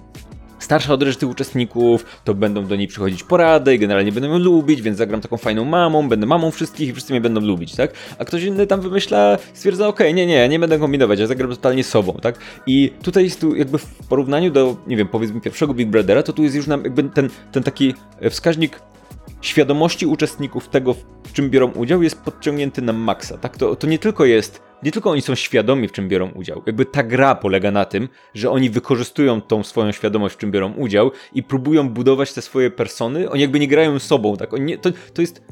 starsza od reszty uczestników, to będą do niej przychodzić porady i generalnie będą ją lubić, więc zagram taką fajną mamą, będę mamą wszystkich i wszyscy mnie będą lubić, tak? A ktoś inny tam wymyśla, stwierdza, okej, okay, nie, nie, nie będę kombinować, ja zagram totalnie sobą, tak? I tutaj jest tu jakby w porównaniu do, nie wiem, powiedzmy pierwszego Big Brothera, to tu jest już nam jakby ten, ten taki wskaźnik świadomości uczestników tego, w czym biorą udział, jest podciągnięty na maksa. Tak? To, to nie tylko jest, nie tylko oni są świadomi, w czym biorą udział. Jakby ta gra polega na tym, że oni wykorzystują tą swoją świadomość, w czym biorą udział i próbują budować te swoje persony. Oni jakby nie grają sobą, tak? Oni nie, to, to jest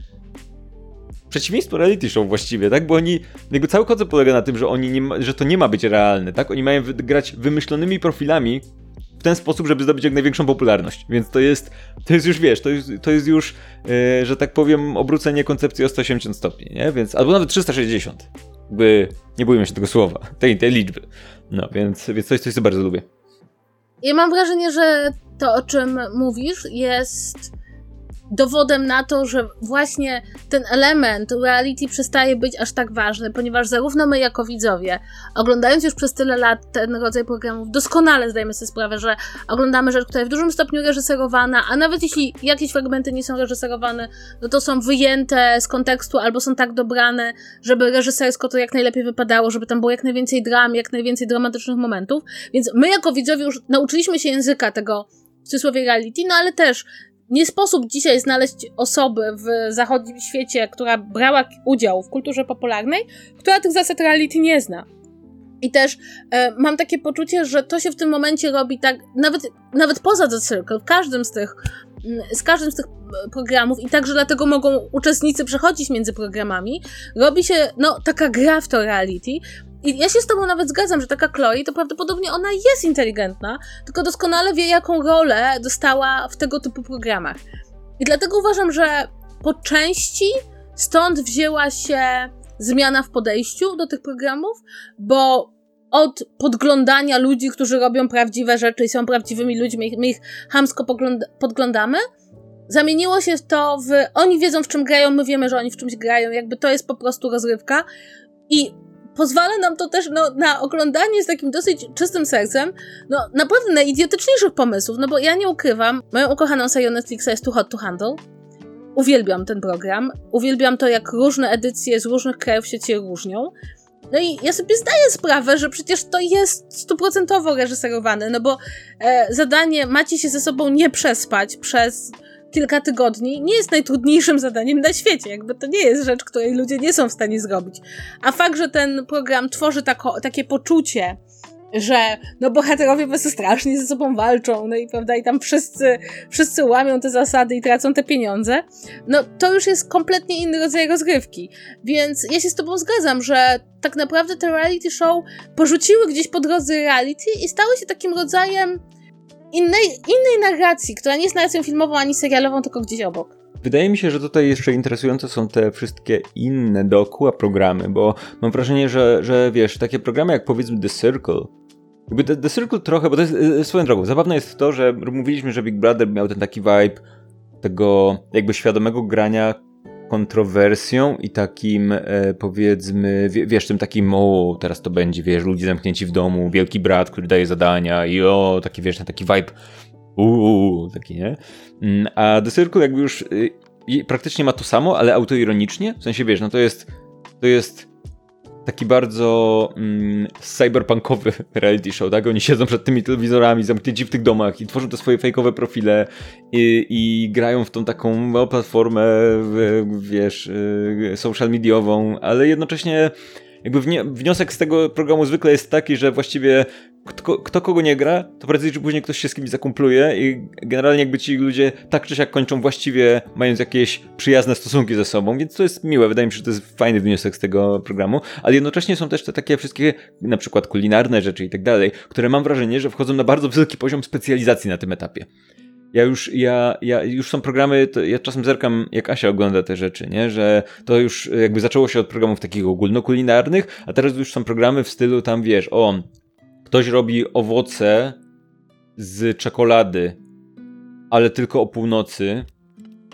przeciwieństwo reality show właściwie, tak? Bo oni, jakby cały koncept polega na tym, że oni ma, że to nie ma być realne, tak? Oni mają grać wymyślonymi profilami, w ten sposób, żeby zdobyć jak największą popularność. Więc to jest, to jest już, wiesz, to jest, to jest już, yy, że tak powiem, obrócenie koncepcji o 180 stopni, nie? Więc, albo nawet 360. Jakby, nie bójmy się tego słowa, [LAUGHS] tej, tej liczby. No, więc, więc to jest coś, co bardzo lubię. Ja mam wrażenie, że to, o czym mówisz, jest dowodem na to, że właśnie ten element reality przestaje być aż tak ważny, ponieważ zarówno my jako widzowie, oglądając już przez tyle lat ten rodzaj programów, doskonale zdajemy sobie sprawę, że oglądamy rzecz, która jest w dużym stopniu reżyserowana, a nawet jeśli jakieś fragmenty nie są reżyserowane, no to są wyjęte z kontekstu albo są tak dobrane, żeby reżysersko to jak najlepiej wypadało, żeby tam było jak najwięcej dram, jak najwięcej dramatycznych momentów. Więc my jako widzowie już nauczyliśmy się języka tego w cudzysłowie reality, no ale też nie sposób dzisiaj znaleźć osoby w zachodnim świecie, która brała udział w kulturze popularnej, która tych zasad reality nie zna. I też e, mam takie poczucie, że to się w tym momencie robi tak, nawet, nawet poza The Circle, w każdym z tych, mm, z każdym z tych e, programów i także dlatego mogą uczestnicy przechodzić między programami, robi się no, taka gra w to reality. I ja się z tobą nawet zgadzam, że taka Chloe to prawdopodobnie ona jest inteligentna, tylko doskonale wie, jaką rolę dostała w tego typu programach. I dlatego uważam, że po części stąd wzięła się zmiana w podejściu do tych programów, bo od podglądania ludzi, którzy robią prawdziwe rzeczy i są prawdziwymi ludźmi, my ich hamsko podglądamy, zamieniło się to w oni wiedzą w czym grają, my wiemy, że oni w czymś grają, jakby to jest po prostu rozrywka i pozwala nam to też no, na oglądanie z takim dosyć czystym sercem, no naprawdę najidiotyczniejszych pomysłów, no bo ja nie ukrywam, moją ukochaną serią Netflixa jest Too Hot to Handle, Uwielbiam ten program. Uwielbiam to, jak różne edycje z różnych krajów się cię różnią. No i ja sobie zdaję sprawę, że przecież to jest stuprocentowo reżyserowane, no bo e, zadanie macie się ze sobą nie przespać przez kilka tygodni nie jest najtrudniejszym zadaniem na świecie. Jakby to nie jest rzecz, której ludzie nie są w stanie zrobić. A fakt, że ten program tworzy tako, takie poczucie, że no bohaterowie po strasznie ze sobą walczą, no i prawda, i tam wszyscy, wszyscy łamią te zasady i tracą te pieniądze, no to już jest kompletnie inny rodzaj rozgrywki. Więc ja się z tobą zgadzam, że tak naprawdę te reality show porzuciły gdzieś po drodze reality i stały się takim rodzajem innej, innej narracji, która nie jest narracją filmową ani serialową, tylko gdzieś obok. Wydaje mi się, że tutaj jeszcze interesujące są te wszystkie inne dookoła programy, bo mam wrażenie, że, że wiesz, takie programy jak powiedzmy The Circle, jakby The, The Circle trochę, bo to jest e, swoją drogą, zabawne jest to, że mówiliśmy, że Big Brother miał ten taki vibe tego jakby świadomego grania kontrowersją i takim e, powiedzmy, wiesz, tym takim o, teraz to będzie, wiesz, ludzie zamknięci w domu, wielki brat, który daje zadania i o, taki wiesz, taki vibe uuu, taki, nie? Mm, a The Circle jakby już y, praktycznie ma to samo, ale autoironicznie, w sensie, wiesz, no to jest to jest taki bardzo mm, cyberpunkowy [LAUGHS] reality show, tak? Oni siedzą przed tymi telewizorami, zamknięci w tych domach i tworzą te swoje fejkowe profile i, i grają w tą taką no, platformę, wiesz, y, social mediową, ale jednocześnie jakby wniosek z tego programu zwykle jest taki, że właściwie kto, kto, kogo nie gra, to prędzej czy później ktoś się z kimś zakumpluje i generalnie jakby ci ludzie tak czy siak kończą właściwie mając jakieś przyjazne stosunki ze sobą, więc to jest miłe. Wydaje mi się, że to jest fajny wniosek z tego programu, ale jednocześnie są też te takie wszystkie na przykład kulinarne rzeczy i tak dalej, które mam wrażenie, że wchodzą na bardzo wysoki poziom specjalizacji na tym etapie ja już, ja, ja już są programy, ja czasem zerkam, jak Asia ogląda te rzeczy, nie? Że to już jakby zaczęło się od programów takich ogólnokulinarnych, a teraz już są programy w stylu tam, wiesz, o, ktoś robi owoce z czekolady, ale tylko o północy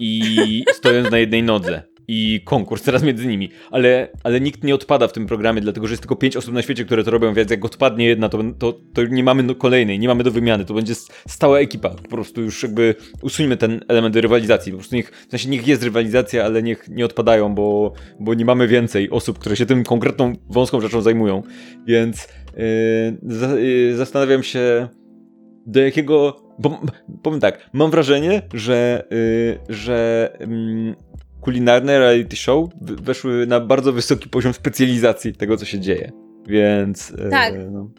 i stojąc na jednej nodze i konkurs teraz między nimi, ale, ale nikt nie odpada w tym programie, dlatego że jest tylko pięć osób na świecie, które to robią, więc jak odpadnie jedna, to, to, to nie mamy do kolejnej, nie mamy do wymiany, to będzie stała ekipa, po prostu już jakby usuńmy ten element rywalizacji, po prostu niech, w sensie niech jest rywalizacja, ale niech nie odpadają, bo, bo nie mamy więcej osób, które się tym konkretną wąską rzeczą zajmują, więc yy, yy, zastanawiam się do jakiego bo powiem tak, mam wrażenie, że, yy, że yy, kulinarne reality show weszły na bardzo wysoki poziom specjalizacji tego, co się dzieje. Więc. E, tak. E, no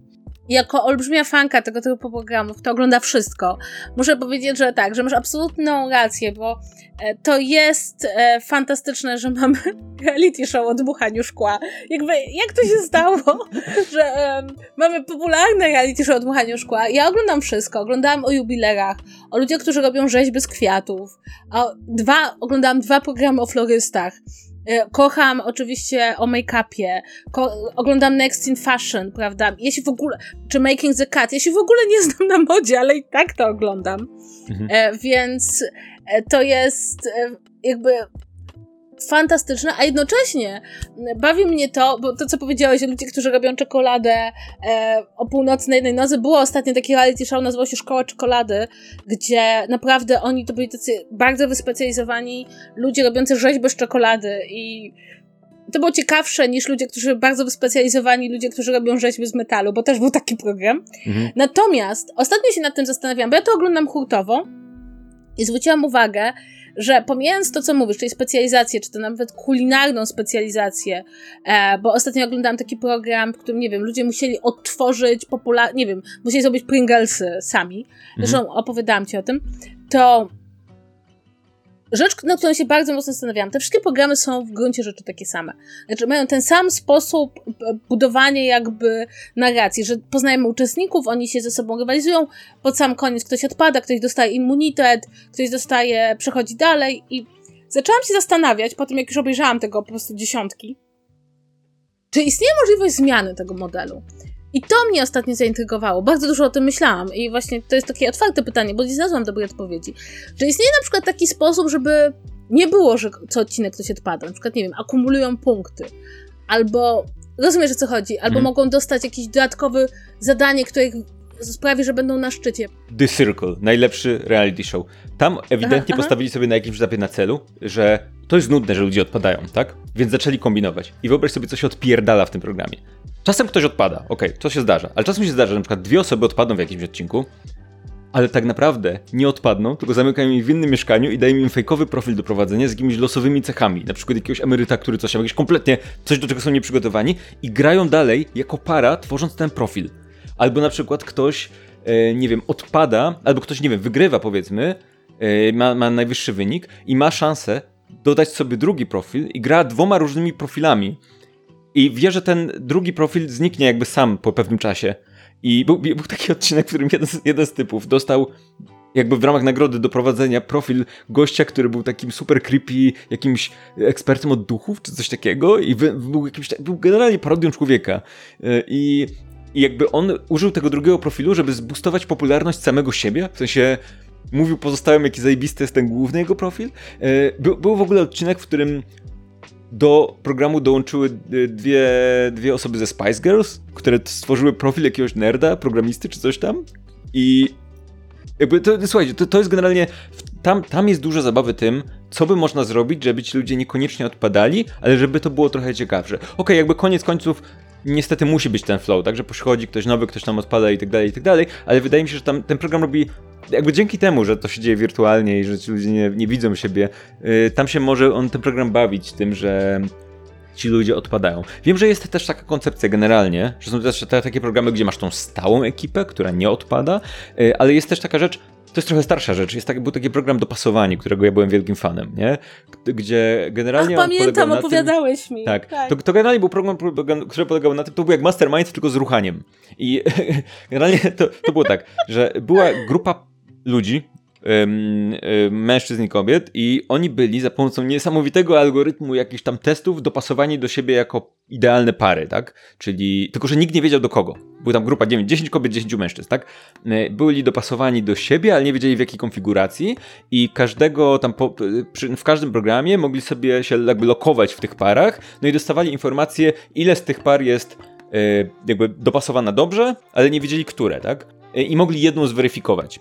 jako olbrzymia fanka tego typu programów, kto ogląda wszystko, muszę powiedzieć, że tak, że masz absolutną rację, bo e, to jest e, fantastyczne, że mamy [LAUGHS] reality show o dmuchaniu szkła. Jakby, jak to się stało, [LAUGHS] że e, mamy popularne reality show o dmuchaniu szkła. Ja oglądam wszystko. Oglądałam o jubilerach, o ludziach, którzy robią rzeźby z kwiatów. O, dwa, oglądałam dwa programy o florystach. E, kocham oczywiście o make-upie, oglądam Next in Fashion, prawda? Ja się w ogóle, czy Making the Cut, ja się w ogóle nie znam na modzie, ale i tak to oglądam. Mhm. E, więc e, to jest e, jakby fantastyczne, a jednocześnie bawi mnie to, bo to co powiedziałeś o ludzie, którzy robią czekoladę e, o północy na jednej nodze, było ostatnio taki reality show, nazywał się Szkoła Czekolady, gdzie naprawdę oni to byli tacy bardzo wyspecjalizowani ludzie robiący rzeźby z czekolady i to było ciekawsze niż ludzie, którzy bardzo wyspecjalizowani, ludzie, którzy robią rzeźby z metalu, bo też był taki program. Mhm. Natomiast ostatnio się nad tym zastanawiam, bo ja to oglądam hurtowo i zwróciłam uwagę, że pomijając to, co mówisz, czyli specjalizację, czy to nawet kulinarną specjalizację, e, bo ostatnio oglądałam taki program, w którym, nie wiem, ludzie musieli odtworzyć popularne, nie wiem, musieli zrobić Pringlesy sami, zresztą mhm. opowiadałam ci o tym, to rzecz, nad którą się bardzo mocno zastanawiałam. Te wszystkie programy są w gruncie rzeczy takie same. Znaczy, mają ten sam sposób budowania jakby narracji, że poznajemy uczestników, oni się ze sobą rywalizują, pod sam koniec ktoś odpada, ktoś dostaje immunitet, ktoś dostaje, przechodzi dalej i zaczęłam się zastanawiać, po tym jak już obejrzałam tego po prostu dziesiątki, czy istnieje możliwość zmiany tego modelu? I to mnie ostatnio zaintrygowało. Bardzo dużo o tym myślałam. I właśnie to jest takie otwarte pytanie, bo nie znalazłam dobrej odpowiedzi. Czy istnieje na przykład taki sposób, żeby nie było, że co odcinek ktoś odpada? Na przykład, nie wiem, akumulują punkty. Albo, rozumiesz o co chodzi? Albo hmm. mogą dostać jakieś dodatkowe zadanie, które sprawi, że będą na szczycie. The Circle, najlepszy reality show. Tam ewidentnie aha, postawili aha. sobie na jakimś etapie na celu, że to jest nudne, że ludzie odpadają, tak? Więc zaczęli kombinować. I wyobraź sobie, co się odpierdala w tym programie. Czasem ktoś odpada, okay, to się zdarza, ale czasem się zdarza, że na przykład dwie osoby odpadną w jakimś odcinku, ale tak naprawdę nie odpadną, tylko zamykają ich w innym mieszkaniu i dają im fejkowy profil do prowadzenia z jakimiś losowymi cechami, na przykład jakiegoś emeryta, który coś, jakieś kompletnie coś, do czego są nieprzygotowani i grają dalej jako para, tworząc ten profil. Albo na przykład ktoś, e, nie wiem, odpada, albo ktoś, nie wiem, wygrywa powiedzmy, e, ma, ma najwyższy wynik i ma szansę dodać sobie drugi profil i gra dwoma różnymi profilami. I wie, że ten drugi profil zniknie jakby sam po pewnym czasie. I był, był taki [LAUGHS] odcinek, w którym jeden z, jeden z typów dostał jakby w ramach nagrody do prowadzenia profil gościa, który był takim super creepy, jakimś ekspertem od duchów, czy coś takiego i był jakimś, był generalnie parodią człowieka. E, I, I jakby on użył tego drugiego profilu, żeby zbustować popularność samego siebie, w sensie mówił pozostałym, jaki zajebisty jest ten główny jego profil. E, był, był w ogóle odcinek, w którym do programu dołączyły e, dwie, dwie osoby ze Spice Girls, które stworzyły profil jakiegoś nerda, programisty czy coś tam. I jakby to, słuchajcie, to, to jest generalnie. Tam, tam jest dużo zabawy tym, co by można zrobić, żeby ci ludzie niekoniecznie odpadali, ale żeby to było trochę ciekawsze. Okej, okay, jakby koniec końców niestety musi być ten flow, tak, że przychodzi ktoś nowy, ktoś tam odpada i tak dalej, i tak dalej, ale wydaje mi się, że tam ten program robi jakby dzięki temu, że to się dzieje wirtualnie i że ci ludzie nie, nie widzą siebie, yy, tam się może on ten program bawić tym, że ci ludzie odpadają. Wiem, że jest też taka koncepcja generalnie, że są też te, takie programy, gdzie masz tą stałą ekipę, która nie odpada, yy, ale jest też taka rzecz, to jest trochę starsza rzecz. Jest był taki program dopasowanie, którego ja byłem wielkim fanem, nie? Gdzie generalnie. Ach, pamiętam, opowiadałeś tym, mi. Tak. tak. To, to, generalnie był program, który polegał na tym, to był jak Mastermind, tylko z ruchaniem. I [LAUGHS] generalnie to, to było tak, że była grupa ludzi, mężczyzn i kobiet i oni byli za pomocą niesamowitego algorytmu jakichś tam testów dopasowani do siebie jako idealne pary, tak? Czyli, tylko że nikt nie wiedział do kogo. Była tam grupa 9, 10 kobiet, 10 mężczyzn, tak? E, byli dopasowani do siebie, ale nie wiedzieli w jakiej konfiguracji i każdego tam, po, przy, w każdym programie mogli sobie się jakby lokować w tych parach, no i dostawali informacje, ile z tych par jest e, jakby dopasowana dobrze, ale nie wiedzieli które, tak? E, I mogli jedną zweryfikować.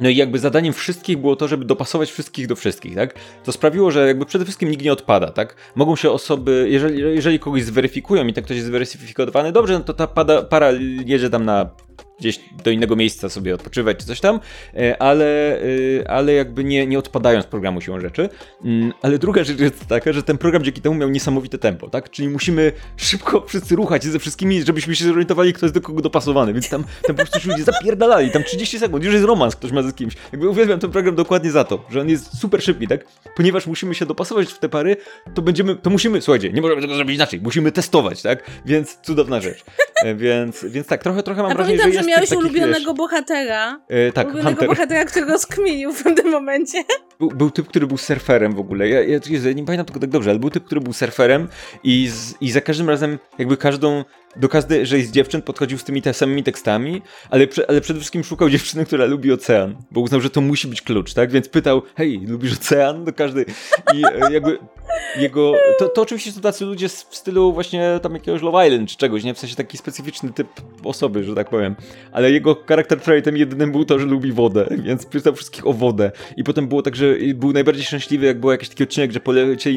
No i jakby zadaniem wszystkich było to, żeby dopasować wszystkich do wszystkich, tak? To sprawiło, że jakby przede wszystkim nikt nie odpada, tak? Mogą się osoby, jeżeli, jeżeli kogoś zweryfikują i tak ktoś jest zweryfikowany dobrze, no to ta pada, para jedzie tam na gdzieś do innego miejsca sobie odpoczywać czy coś tam, e, ale, e, ale jakby nie, nie odpadają z programu siłą rzeczy. Mm, ale druga rzecz jest taka, że ten program dzięki temu miał niesamowite tempo, tak? Czyli musimy szybko wszyscy ruchać ze wszystkimi, żebyśmy się zorientowali, kto jest do kogo dopasowany, więc tam, tam po prostu ludzie zapierdalali, tam 30 sekund, już jest romans, ktoś ma z kimś. Jakby uwielbiam ten program dokładnie za to, że on jest super szybki, tak? Ponieważ musimy się dopasować w te pary, to będziemy, to musimy, słuchajcie, nie możemy tego zrobić inaczej, musimy testować, tak? Więc cudowna rzecz. E, więc, więc tak, trochę, trochę mam wrażenie, że jest miałeś ulubionego wiesz, bohatera. Yy, tak, ulubionego Hunter. bohatera, którego skminił w tym momencie. Był, był, typ, który był surferem w ogóle. Ja, ja, ja nie pamiętam tego tak dobrze, ale był typ, który był surferem i, z, i za każdym razem jakby każdą do każdej z dziewczyn podchodził z tymi te samymi tekstami, ale, ale przede wszystkim szukał dziewczyny, która lubi ocean, bo uznał, że to musi być klucz, tak? Więc pytał, hej, lubisz ocean? Do każdej. I e, jakby jego, to, to oczywiście są tacy ludzie w stylu właśnie tam jakiegoś Love Island czy czegoś, nie? W sensie taki specyficzny typ osoby, że tak powiem. Ale jego charakter traitem jedynym był to, że lubi wodę, więc pytał wszystkich o wodę. I potem było tak, że był najbardziej szczęśliwy, jak był jakiś taki odcinek, że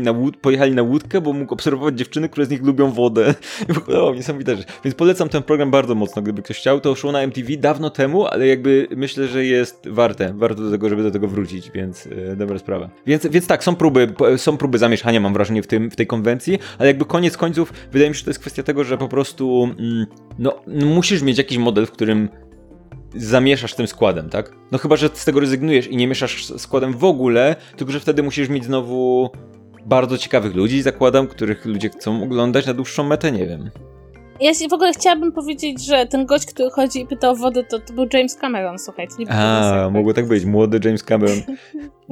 na łód, pojechali na łódkę, bo mógł obserwować dziewczyny, które z nich lubią wodę. [LAUGHS] I w ogóle, o, niesamowite rzecz. Więc polecam ten program bardzo mocno, gdyby ktoś chciał. To szło na MTV dawno temu, ale jakby myślę, że jest warte, warto do tego, żeby do tego wrócić, więc e, dobra sprawa. Więc, więc tak, są próby, są próby zamieszania, mam wrażenie, w, tym, w tej konwencji, ale jakby koniec końców, wydaje mi się, że to jest kwestia tego, że po prostu mm, no, musisz mieć jakiś model, w którym zamieszasz tym składem, tak? No chyba, że z tego rezygnujesz i nie mieszasz składem w ogóle, tylko że wtedy musisz mieć znowu bardzo ciekawych ludzi, zakładam, których ludzie chcą oglądać na dłuższą metę, nie wiem. Ja się w ogóle chciałabym powiedzieć, że ten gość, który chodzi i pyta o wodę, to, to był James Cameron, słuchajcie. Nie A, mogło tak być, młody James Cameron. [LAUGHS]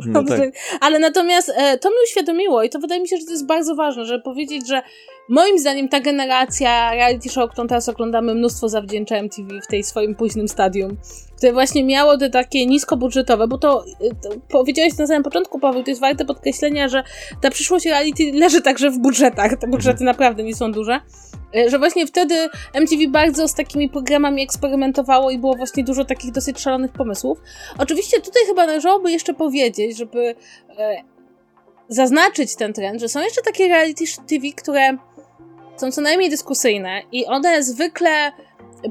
No tak. Ale natomiast e, to mi uświadomiło i to wydaje mi się, że to jest bardzo ważne, żeby powiedzieć, że moim zdaniem ta generacja reality show, którą teraz oglądamy, mnóstwo zawdzięcza MTV w tej swoim późnym stadium, które właśnie miało te takie niskobudżetowe, bo to, to powiedziałeś na samym początku, Paweł, to jest warte podkreślenia, że ta przyszłość reality leży także w budżetach, te budżety mhm. naprawdę nie są duże, e, że właśnie wtedy MTV bardzo z takimi programami eksperymentowało i było właśnie dużo takich dosyć szalonych pomysłów. Oczywiście tutaj chyba należałoby jeszcze powiedzieć, żeby e, zaznaczyć ten trend, że są jeszcze takie reality TV, które są co najmniej dyskusyjne i one zwykle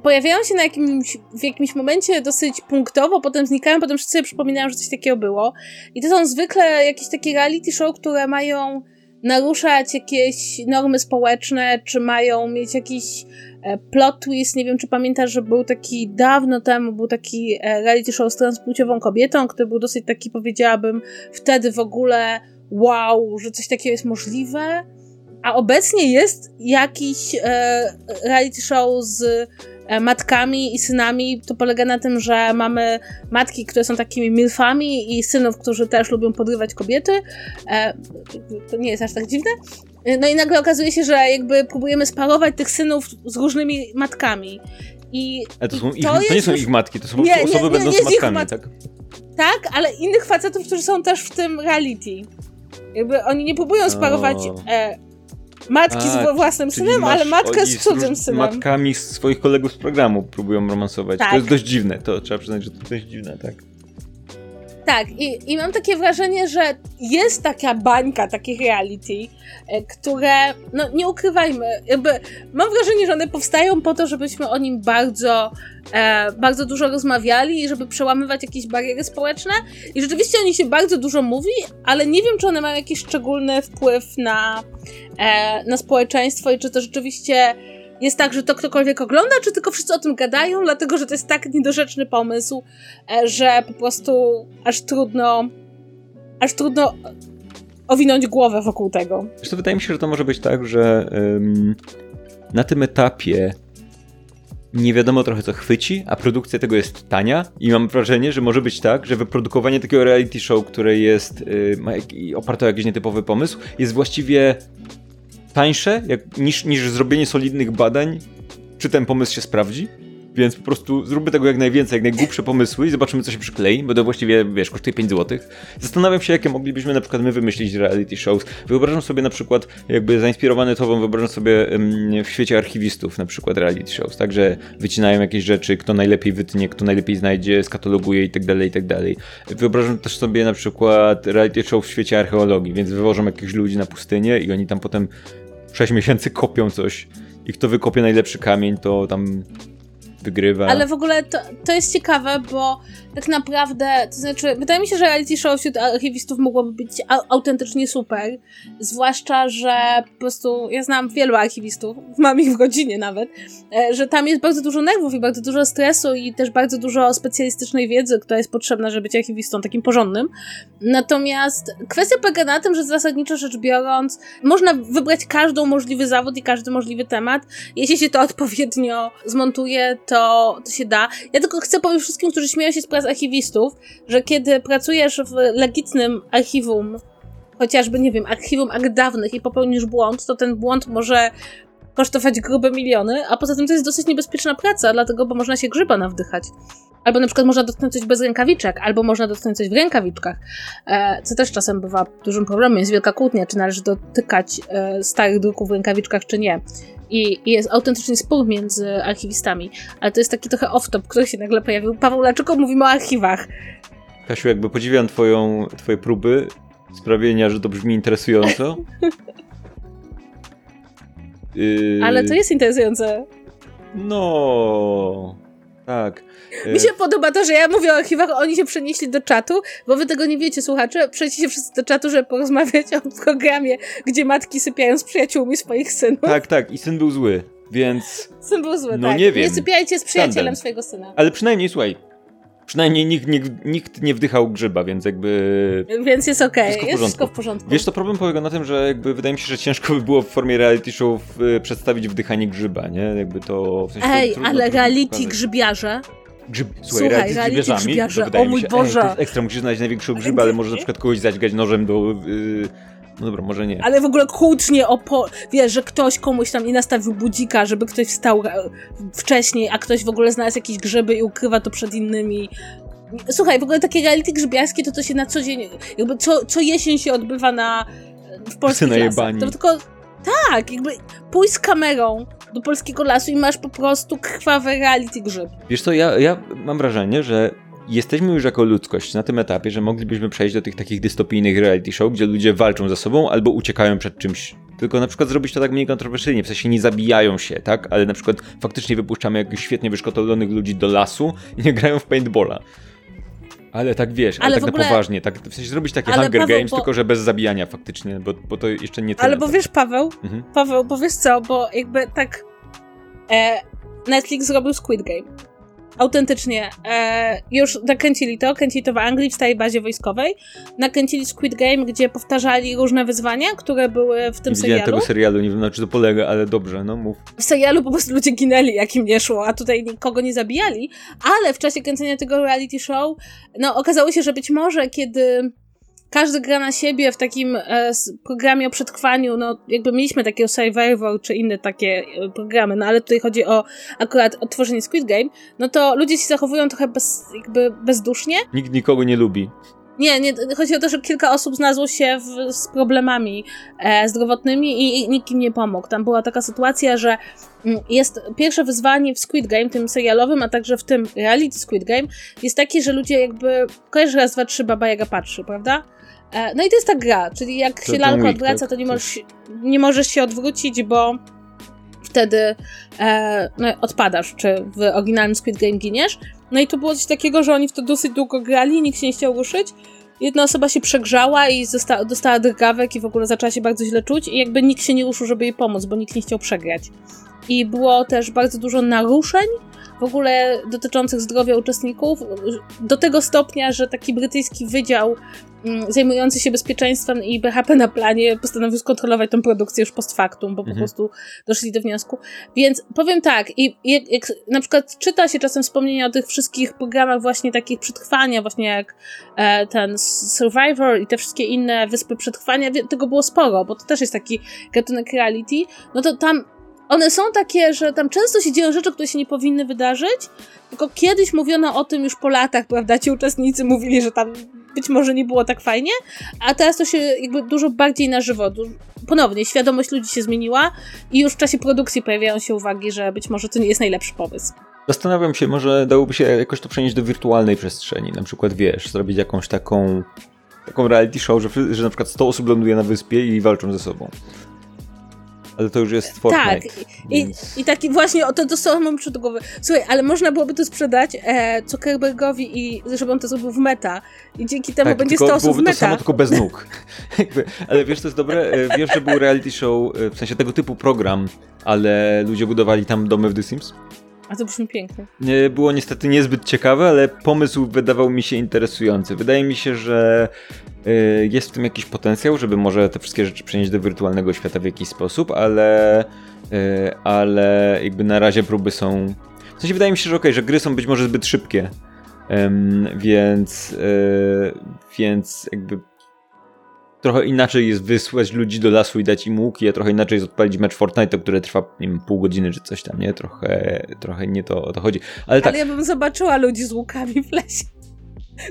pojawiają się na jakimś, w jakimś momencie dosyć punktowo, potem znikają, potem wszyscy sobie przypominają, że coś takiego było. I to są zwykle jakieś takie reality show, które mają naruszać jakieś normy społeczne, czy mają mieć jakiś e, plot twist. Nie wiem, czy pamiętasz, że był taki dawno temu, był taki e, reality show z transpłciową kobietą, który był dosyć taki, powiedziałabym, wtedy w ogóle wow, że coś takiego jest możliwe. A obecnie jest jakiś e, reality show z e, matkami i synami. To polega na tym, że mamy matki, które są takimi milfami i synów, którzy też lubią podrywać kobiety. E, to nie jest aż tak dziwne. E, no i nagle okazuje się, że jakby próbujemy sparować tych synów z różnymi matkami. I, Ale to, są ich, to, to nie są ich matki, to są nie, osoby nie, nie, będące matkami, mat... tak? Tak, ale innych facetów, którzy są też w tym reality. Jakby oni nie próbują sparować e, matki A, z własnym synem, ale matkę z cudzym synem. matkami swoich kolegów z programu próbują romansować. Tak. To jest dość dziwne, to trzeba przyznać, że to dość dziwne, tak. Tak, i, i mam takie wrażenie, że jest taka bańka takich reality, e, które, no nie ukrywajmy, jakby mam wrażenie, że one powstają po to, żebyśmy o nim bardzo, e, bardzo dużo rozmawiali i żeby przełamywać jakieś bariery społeczne. I rzeczywiście o nich się bardzo dużo mówi, ale nie wiem, czy one mają jakiś szczególny wpływ na, e, na społeczeństwo i czy to rzeczywiście jest tak, że to ktokolwiek ogląda, czy tylko wszyscy o tym gadają, dlatego że to jest tak niedorzeczny pomysł, e, że po prostu aż trudno, aż trudno owinąć głowę wokół tego. Zresztą wydaje mi się, że to może być tak, że ym, na tym etapie nie wiadomo trochę co chwyci, a produkcja tego jest tania i mam wrażenie, że może być tak, że wyprodukowanie takiego reality show, które jest yy, oparte o jakiś nietypowy pomysł, jest właściwie tańsze jak, niż, niż zrobienie solidnych badań, czy ten pomysł się sprawdzi. Więc po prostu zróbmy tego jak najwięcej, jak najgłupsze pomysły i zobaczymy, co się przyklei, bo to właściwie, wiesz, kosztuje 5 zł. Zastanawiam się, jakie moglibyśmy na przykład my wymyślić reality shows. Wyobrażam sobie na przykład, jakby zainspirowany tobą, wyobrażam sobie w świecie archiwistów na przykład reality shows, tak, że wycinają jakieś rzeczy, kto najlepiej wytnie, kto najlepiej znajdzie, skataloguje i tak dalej, i tak dalej. Wyobrażam też sobie na przykład reality show w świecie archeologii, więc wywożą jakichś ludzi na pustynię i oni tam potem 6 miesięcy kopią coś i kto wykopie najlepszy kamień, to tam wygrywa. Ale w ogóle to, to jest ciekawe, bo tak naprawdę, to znaczy, wydaje mi się, że reality show wśród archiwistów mogłoby być autentycznie super. Zwłaszcza, że po prostu ja znam wielu archiwistów, mam ich w rodzinie nawet, e, że tam jest bardzo dużo nerwów i bardzo dużo stresu i też bardzo dużo specjalistycznej wiedzy, która jest potrzebna, żeby być archiwistą takim porządnym. Natomiast kwestia polega na tym, że zasadniczo rzecz biorąc, można wybrać każdą możliwy zawód i każdy możliwy temat. Jeśli się to odpowiednio zmontuje, to, to się da. Ja tylko chcę powiedzieć wszystkim, którzy śmieją się z pracy archiwistów, że kiedy pracujesz w legitnym archiwum, chociażby, nie wiem, archiwum akt dawnych i popełnisz błąd, to ten błąd może kosztować grube miliony, a poza tym to jest dosyć niebezpieczna praca, dlatego, bo można się grzyba nawdychać. Albo na przykład można dotknąć coś bez rękawiczek, albo można dotknąć coś w rękawiczkach, e, co też czasem bywa dużym problemem. Jest wielka kłótnia, czy należy dotykać e, starych druków w rękawiczkach, czy nie. I, I, jest autentyczny spór między archiwistami. Ale to jest taki trochę off-top, który się nagle pojawił. Paweł, dlaczego mówimy o archiwach? Kasiu, jakby podziwiam twoją, twoje próby sprawienia, że to brzmi interesująco. Yy... [LAUGHS] Ale to jest interesujące. No, tak. [LAUGHS] Mi się podoba to, że ja mówię o archiwach, oni się przenieśli do czatu, bo wy tego nie wiecie, słuchacze. Przenieśli się wszyscy do czatu, żeby porozmawiać o programie, gdzie matki sypiają z przyjaciółmi swoich synów. Tak, tak, i syn był zły, więc... Syn był zły, no, tak. nie wiem. Nie sypiajcie z przyjacielem Tandem. swojego syna. Ale przynajmniej, słuchaj, Przynajmniej nikt, nikt, nikt, nie wdychał grzyba, więc jakby. Więc jest okej, okay. jest wszystko w porządku. Wiesz, to problem polega na tym, że jakby wydaje mi się, że ciężko by było w formie reality show przedstawić wdychanie grzyba, nie? Jakby to. W sensie Ej, ale reality grzybiarze. Grzyb, słuchaj, słuchaj reality z grzybiarzami, grzybiarze, o mój się, Boże. Ej, to jest ekstra, musisz znaleźć największego grzyba, ale może na przykład kogoś zaćgać nożem do... Yy, no dobra, może nie. Ale w ogóle kłótnie o po... Wiesz, że ktoś komuś tam nie nastawił budzika, żeby ktoś wstał e, wcześniej, a ktoś w ogóle znalazł jakieś grzyby i ukrywa to przed innymi. Słuchaj, w ogóle takie reality grzybiarskie to to się na co dzień, jakby co, co jesień się odbywa na, w polskich lasach. To tylko, tak, jakby pójdź z kamerą do polskiego lasu i masz po prostu krwawe reality grzyb. Wiesz co, ja, ja mam wrażenie, że jesteśmy już jako ludzkość na tym etapie, że moglibyśmy przejść do tych takich dystopijnych reality show, gdzie ludzie walczą ze sobą albo uciekają przed czymś. Tylko na przykład zrobić to tak mniej kontrowersyjnie, w sensie nie zabijają się, tak? Ale na przykład faktycznie wypuszczamy jakichś świetnie wyszkotolonych ludzi do lasu i nie grają w paintballa. Ale tak wiesz, ale, ale tak ogóle... na poważnie, tak w sensie zrobić takie ale Hunger Paweł, Games, bo... tylko że bez zabijania faktycznie, bo, bo to jeszcze nie tyle. Ale bo wiesz, Paweł, mhm. Paweł, bo wiesz co, bo jakby tak e, Netflix zrobił Squid Game autentycznie e, już nakręcili to, kręcili to w Anglii, w stałej bazie wojskowej. Nakręcili Squid Game, gdzie powtarzali różne wyzwania, które były w tym nie serialu. tego serialu, nie wiem na czym to polega, ale dobrze, no mów. W serialu po prostu ludzie ginęli, jak im nie szło, a tutaj nikogo nie zabijali, ale w czasie kręcenia tego reality show, no okazało się, że być może kiedy każdy gra na siebie w takim e, programie o przetrwaniu, no jakby mieliśmy takiego Survivor czy inne takie e, programy, no ale tutaj chodzi o akurat o tworzenie Squid Game, no to ludzie się zachowują trochę bez, jakby bezdusznie. Nikt nikogo nie lubi. Nie, nie, chodzi o to, że kilka osób znalazło się w, z problemami e, zdrowotnymi i, i nikt im nie pomógł. Tam była taka sytuacja, że mm, jest pierwsze wyzwanie w Squid Game, tym serialowym, a także w tym reality Squid Game, jest takie, że ludzie jakby, kojarzysz raz, dwa, trzy, Baba Jaga patrzy, prawda? E, no i to jest ta gra, czyli jak to się lalka odwraca, tak, to nie możesz, nie możesz się odwrócić, bo wtedy e, no, odpadasz, czy w oryginalnym Squid Game giniesz. No i to było coś takiego, że oni w to dosyć długo grali, nikt się nie chciał ruszyć. Jedna osoba się przegrzała i dostała drgawek i w ogóle zaczęła się bardzo źle czuć i jakby nikt się nie ruszył, żeby jej pomóc, bo nikt nie chciał przegrać. I było też bardzo dużo naruszeń w ogóle dotyczących zdrowia uczestników, do tego stopnia, że taki brytyjski wydział mm, zajmujący się bezpieczeństwem i BHP na planie postanowił skontrolować tę produkcję już post factum, bo mhm. po prostu doszli do wniosku. Więc powiem tak, i jak, jak na przykład czyta się czasem wspomnienia o tych wszystkich programach właśnie takich przetrwania, właśnie jak e, ten Survivor i te wszystkie inne wyspy przetrwania, tego było sporo, bo to też jest taki gatunek reality, no to tam one są takie, że tam często się dzieją rzeczy, które się nie powinny wydarzyć, tylko kiedyś mówiono o tym już po latach, prawda? Ci uczestnicy mówili, że tam być może nie było tak fajnie, a teraz to się jakby dużo bardziej na żywo. Ponownie, świadomość ludzi się zmieniła i już w czasie produkcji pojawiają się uwagi, że być może to nie jest najlepszy pomysł. Zastanawiam się, może dałoby się jakoś to przenieść do wirtualnej przestrzeni. Na przykład, wiesz, zrobić jakąś taką taką reality show, że, że na przykład 100 osób ląduje na wyspie i walczą ze sobą ale to już jest Fortnite. Tak, więc... I, i taki właśnie, o to, samo mam przed głowy. Słuchaj, ale można byłoby to sprzedać e, Zuckerbergowi i żeby on to zrobił w meta i dzięki temu tak, będzie 100 osób w meta. to samo, tylko bez nóg. [LAUGHS] ale wiesz, to jest dobre, e, wiesz, że był reality show, e, w sensie tego typu program, ale ludzie budowali tam domy w The Sims? A to brzmi pięknie. Było niestety niezbyt ciekawe, ale pomysł wydawał mi się interesujący. Wydaje mi się, że y, jest w tym jakiś potencjał, żeby może te wszystkie rzeczy przenieść do wirtualnego świata w jakiś sposób, ale, y, ale jakby na razie próby są. W sensie wydaje mi się, że okej, okay, że gry są być może zbyt szybkie. Więc, y, więc jakby trochę inaczej jest wysłać ludzi do lasu i dać im łuki, a trochę inaczej jest odpalić mecz Fortnite, który trwa, nie wiem, pół godziny czy coś tam, nie? Trochę, trochę nie to o to chodzi. Ale, tak. Ale ja bym zobaczyła ludzi z łukami w lesie.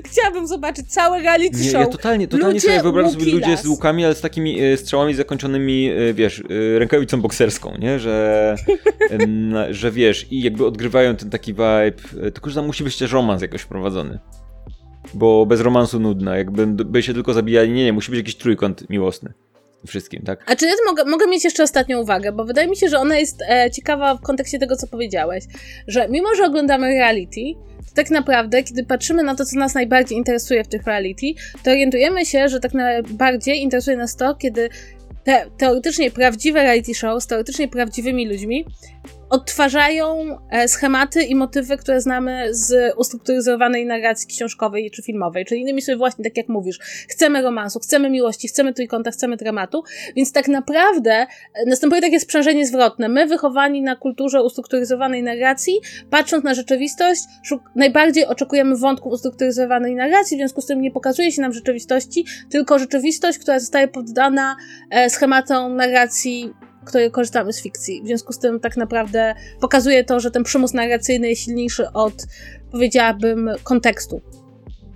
Chciałabym zobaczyć całe reality show. Nie, ja totalnie, totalnie ludzie, sobie wyobrażam sobie ludzie z łukami, ale z takimi e, strzałami zakończonymi, e, wiesz, e, rękawicą bokserską, nie? Że, [LAUGHS] że wiesz, i jakby odgrywają ten taki vibe, tylko że tam musi być też romans jakoś wprowadzony. Bo bez romansu nudno, jakby by się tylko zabijali, nie, nie, musi być jakiś trójkąt miłosny wszystkim, tak? A czy mogę, mogę mieć jeszcze ostatnią uwagę, bo wydaje mi się, że ona jest e, ciekawa w kontekście tego, co powiedziałeś, że mimo, że oglądamy reality, tak naprawdę, kiedy patrzymy na to, co nas najbardziej interesuje w tych reality, to orientujemy się, że tak najbardziej interesuje nas to, kiedy te teoretycznie prawdziwe reality show z teoretycznie prawdziwymi ludźmi odtwarzają e, schematy i motywy, które znamy z ustrukturyzowanej narracji książkowej czy filmowej. Czyli innymi słowy, właśnie tak jak mówisz, chcemy romansu, chcemy miłości, chcemy trójkąta, chcemy dramatu, więc tak naprawdę e, następuje takie sprzężenie zwrotne. My, wychowani na kulturze ustrukturyzowanej narracji, patrząc na rzeczywistość, najbardziej oczekujemy wątków ustrukturyzowanej narracji, w związku z tym nie pokazuje się nam rzeczywistości, tylko rzeczywistość, która zostaje poddana e, schematom narracji której korzystamy z fikcji. W związku z tym tak naprawdę pokazuje to, że ten przymus narracyjny jest silniejszy od, powiedziałabym, kontekstu.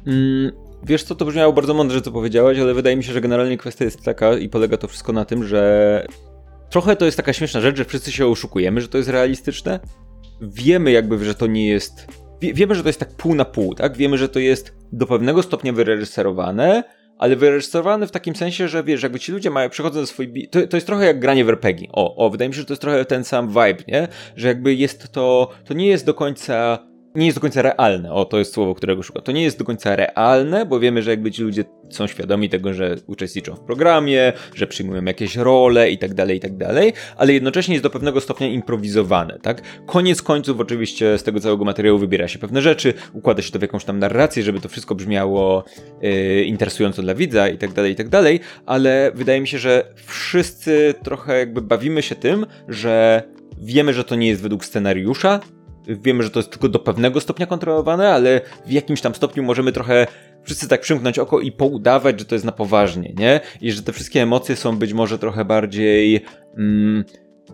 Mm, wiesz co, to brzmiało bardzo mądrze, co powiedziałaś, ale wydaje mi się, że generalnie kwestia jest taka i polega to wszystko na tym, że trochę to jest taka śmieszna rzecz, że wszyscy się oszukujemy, że to jest realistyczne. Wiemy jakby, że to nie jest... Wie, wiemy, że to jest tak pół na pół, tak? Wiemy, że to jest do pewnego stopnia wyreżyserowane, ale wyreżyserowany w takim sensie, że wiesz, jakby ci ludzie mają, przychodzą do swojej, to, to jest trochę jak granie w RPG. O, o, wydaje mi się, że to jest trochę ten sam vibe, nie? Że jakby jest to, to nie jest do końca nie jest do końca realne. O, to jest słowo, którego szukam. To nie jest do końca realne, bo wiemy, że jakby ci ludzie są świadomi tego, że uczestniczą w programie, że przyjmują jakieś role i tak dalej, i tak dalej, ale jednocześnie jest do pewnego stopnia improwizowane, tak? Koniec końców oczywiście z tego całego materiału wybiera się pewne rzeczy, układa się to w jakąś tam narrację, żeby to wszystko brzmiało yy, interesująco dla widza i tak dalej, i tak dalej, ale wydaje mi się, że wszyscy trochę jakby bawimy się tym, że wiemy, że to nie jest według scenariusza, wiemy, że to jest tylko do pewnego stopnia kontrolowane, ale w jakimś tam stopniu możemy trochę wszyscy tak przymknąć oko i poudawać, że to jest na poważnie, nie? I że te wszystkie emocje są być może trochę bardziej. Mm,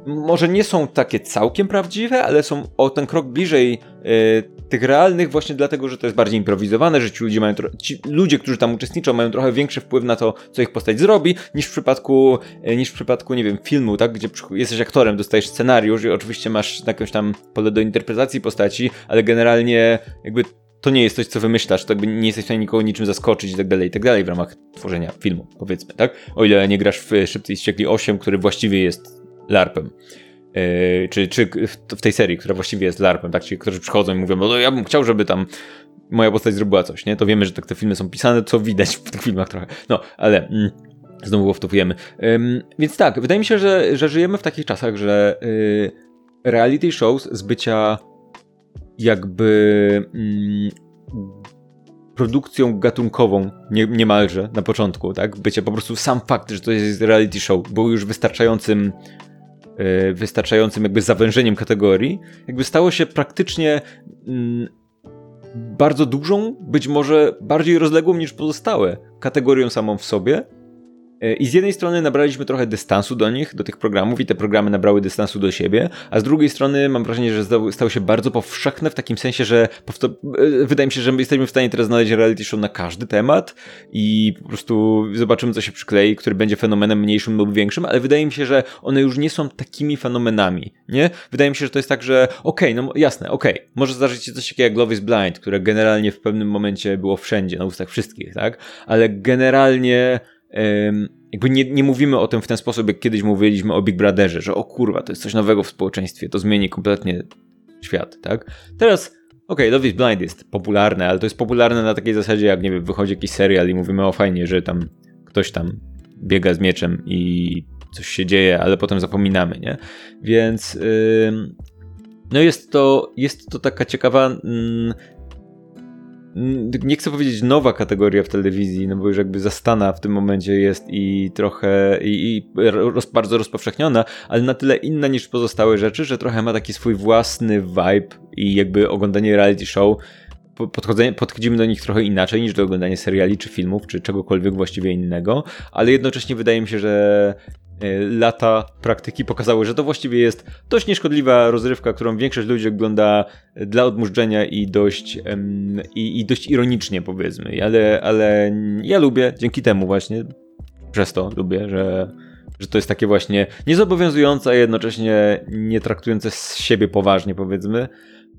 może nie są takie całkiem prawdziwe, ale są o ten krok bliżej y, tych realnych właśnie dlatego, że to jest bardziej improwizowane, że ci ludzie mają ci ludzie, którzy tam uczestniczą, mają trochę większy wpływ na to, co ich postać zrobi, niż w przypadku, y, niż w przypadku, nie wiem, filmu, tak, gdzie jesteś aktorem, dostajesz scenariusz i oczywiście masz jakąś tam pole do interpretacji postaci, ale generalnie jakby to nie jest coś, co wymyślasz, to jakby nie jesteś w stanie nikogo niczym zaskoczyć i tak dalej, i tak dalej w ramach tworzenia filmu, powiedzmy, tak? O ile nie grasz w Szybcy i Ściekli 8, który właściwie jest LARPem. Yy, czy, czy w tej serii, która właściwie jest LARPem, tak? Ci, którzy przychodzą i mówią, no ja bym chciał, żeby tam moja postać zrobiła coś, nie? To wiemy, że tak te filmy są pisane, co widać w tych filmach trochę. No, ale mm, znowu wtopujemy. Ym, więc tak, wydaje mi się, że, że żyjemy w takich czasach, że yy, reality shows z bycia jakby mm, produkcją gatunkową nie, niemalże na początku, tak? Bycie po prostu sam fakt, że to jest reality show, był już wystarczającym wystarczającym jakby zawężeniem kategorii, jakby stało się praktycznie yy, bardzo dużą, być może bardziej rozległą niż pozostałe kategorią samą w sobie, I z jednej strony nabraliśmy trochę dystansu do nich, do tych programów, i te programy nabrały dystansu do siebie, a z drugiej strony mam wrażenie, że stały się bardzo powszechne w takim sensie, że e, wydaje mi się, że my jesteśmy w stanie teraz znaleźć reality show na każdy temat i po prostu zobaczymy, co się przyklei, który będzie fenomenem mniejszym lub większym, ale wydaje mi się, że one już nie są takimi fenomenami, nie? Wydaje mi się, że to jest tak, że okej, okay, no jasne, okej, okay, może zdarzyć się coś takiego jak Love is Blind, które generalnie w pewnym momencie było wszędzie, na ustach wszystkich, tak? Ale generalnie jakby nie, nie mówimy o tym w ten sposób, jak kiedyś mówiliśmy o Big Brotherze, że o kurwa, to jest coś nowego w społeczeństwie, to zmieni kompletnie świat, tak? Teraz, okej, okay, Love is Blind jest popularne, ale to jest popularne na takiej zasadzie, jak nie wiem, wychodzi jakiś serial i mówimy o fajnie, że tam ktoś tam biega z mieczem i coś się dzieje, ale potem zapominamy, nie? Więc yy, no jest to, jest to taka ciekawa yy, nie chcę powiedzieć nowa kategoria w telewizji, no bo już jakby zastana w tym momencie jest i trochę i, i roz, bardzo rozpowszechniona, ale na tyle inna niż pozostałe rzeczy, że trochę ma taki swój własny vibe i jakby oglądanie reality show podchodzimy do nich trochę inaczej niż do oglądania seriali czy filmów, czy czegokolwiek właściwie innego, ale jednocześnie wydaje mi się, że lata praktyki pokazały, że to właściwie jest dość nieszkodliwa rozrywka, którą większość ludzi ogląda dla odmurzenia i dość, i, i dość ironicznie powiedzmy, ale, ale ja lubię dzięki temu właśnie, przez to lubię, że że to jest takie właśnie niezobowiązujące, a jednocześnie nie traktujące z siebie poważnie, powiedzmy.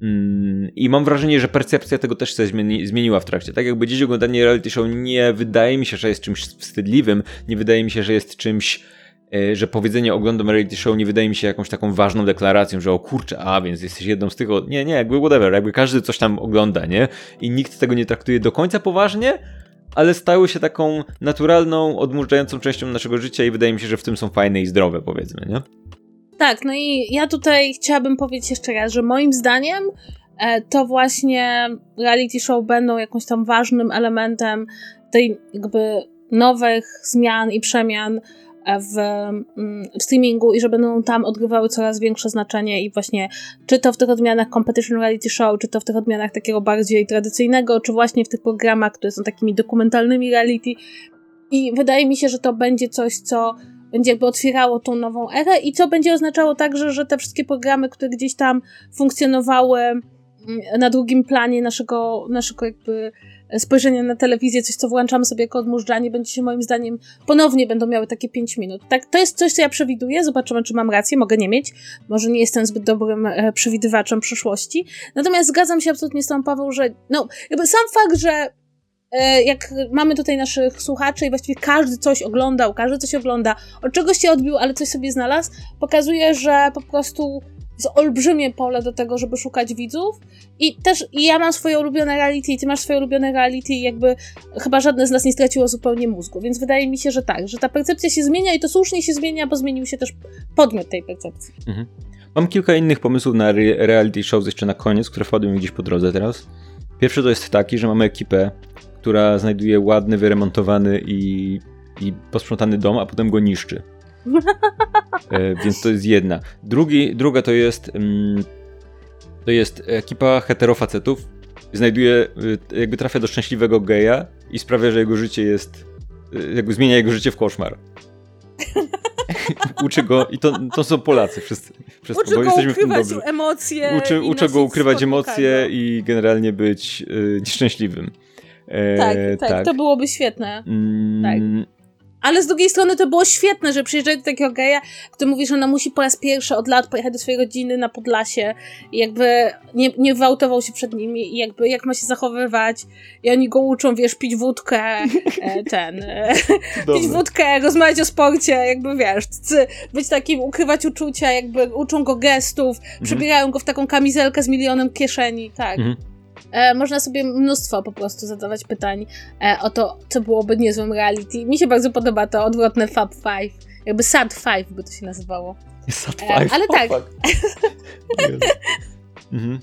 Mm, I mam wrażenie, że percepcja tego też się zmieni zmieniła w trakcie. Tak jakby dziś oglądanie reality show nie wydaje mi się, że jest czymś wstydliwym, nie wydaje mi się, że jest czymś, e, że powiedzenie oglądam reality show nie wydaje mi się jakąś taką ważną deklaracją, że o kurczę, a więc jesteś jedną z tych, nie, nie, jakby whatever, jakby każdy coś tam ogląda, nie? I nikt tego nie traktuje do końca poważnie, ale stały się taką naturalną, odmurzającą częścią naszego życia i wydaje mi się, że w tym są fajne i zdrowe, powiedzmy, nie? Tak, no i ja tutaj chciałabym powiedzieć jeszcze raz, że moim zdaniem e, to właśnie reality show będą jakimś tam ważnym elementem tej jakby nowych zmian i przemian w, mm, w, streamingu i że będą tam odgrywały coraz większe znaczenie i właśnie czy to w tych odmianach competition reality show, czy to w tych odmianach takiego bardziej tradycyjnego, czy właśnie w tych programach, które są takimi dokumentalnymi reality. I wydaje mi się, że to będzie coś, co będzie jakby otwierało tą nową erę i co będzie oznaczało także, że te wszystkie programy, które gdzieś tam funkcjonowały mm, na drugim planie naszego, naszego jakby spojrzenia na telewizję, coś co włączamy sobie jako odmurzanie, będzie się moim zdaniem ponownie będą miały takie 5 minut. Tak, to jest coś, co ja przewiduję, zobaczymy, czy mam rację, mogę nie mieć, może nie jestem zbyt dobrym e, przewidywaczem przyszłości. Natomiast zgadzam się absolutnie z tą Paweł, że no, jakby sam fakt, że e, jak mamy tutaj naszych słuchaczy i właściwie każdy coś oglądał, każdy coś ogląda, od czegoś się odbił, ale coś sobie znalazł, pokazuje, że po prostu jest olbrzymie pole do tego, żeby szukać widzów. I też i ja mam swoje ulubione reality, i ty masz swoje ulubione reality, i jakby chyba żadne z nas nie straciło zupełnie mózgu. Więc wydaje mi się, że tak, że ta percepcja się zmienia i to słusznie się zmienia, bo zmienił się też podmiot tej percepcji. Mhm. Mam kilka innych pomysłów na re reality shows jeszcze na koniec, które wpadły mi gdzieś po drodze teraz. Pierwszy to jest taki, że mamy ekipę, która znajduje ładny, wyremontowany i, i posprzątany dom, a potem go niszczy. E, więc to jest jedna. Drugi, druga to jest mm, to jest ekipa heterofacetów. Znajduje, y, jakby trafia do szczęśliwego geja i sprawia, że jego życie jest, y, jakby zmienia jego życie w koszmar. [LAUGHS] uczy go, i to, to są Polacy wszyscy. wszyscy uczy bo go jesteśmy ukrywać w tym dobrzy. emocje. Uczy, uczy go ukrywać emocje i generalnie być y, nieszczęśliwym. E, tak, tak, tak, to byłoby świetne. Mm, tak. Ale z drugiej strony to było świetne, że przyjeżdżali do takiego geja, który mówi, że ona musi po raz pierwszy od lat pojechać do swojej rodziny na Podlasie i jakby nie, nie gwałtował się przed nimi i jakby jak ma się zachowywać i oni go uczą, wiesz, pić wódkę, [LAUGHS] e, ten, e, pić wódkę, rozmawiać o sporcie, jakby wiesz, być takim, ukrywać uczucia, jakby uczą go gestów, mhm. przebierają go w taką kamizelkę z milionem kieszeni, tak. Mhm. E, można sobie mnóstwo po prostu zadawać pytań e, o to, co byłoby niezłym reality. Mi się bardzo podoba to odwrotne Fab Five. Jakby Sad Five by to się nazywało. Sad e, Five? E, ale tak. [LAUGHS] Mhm.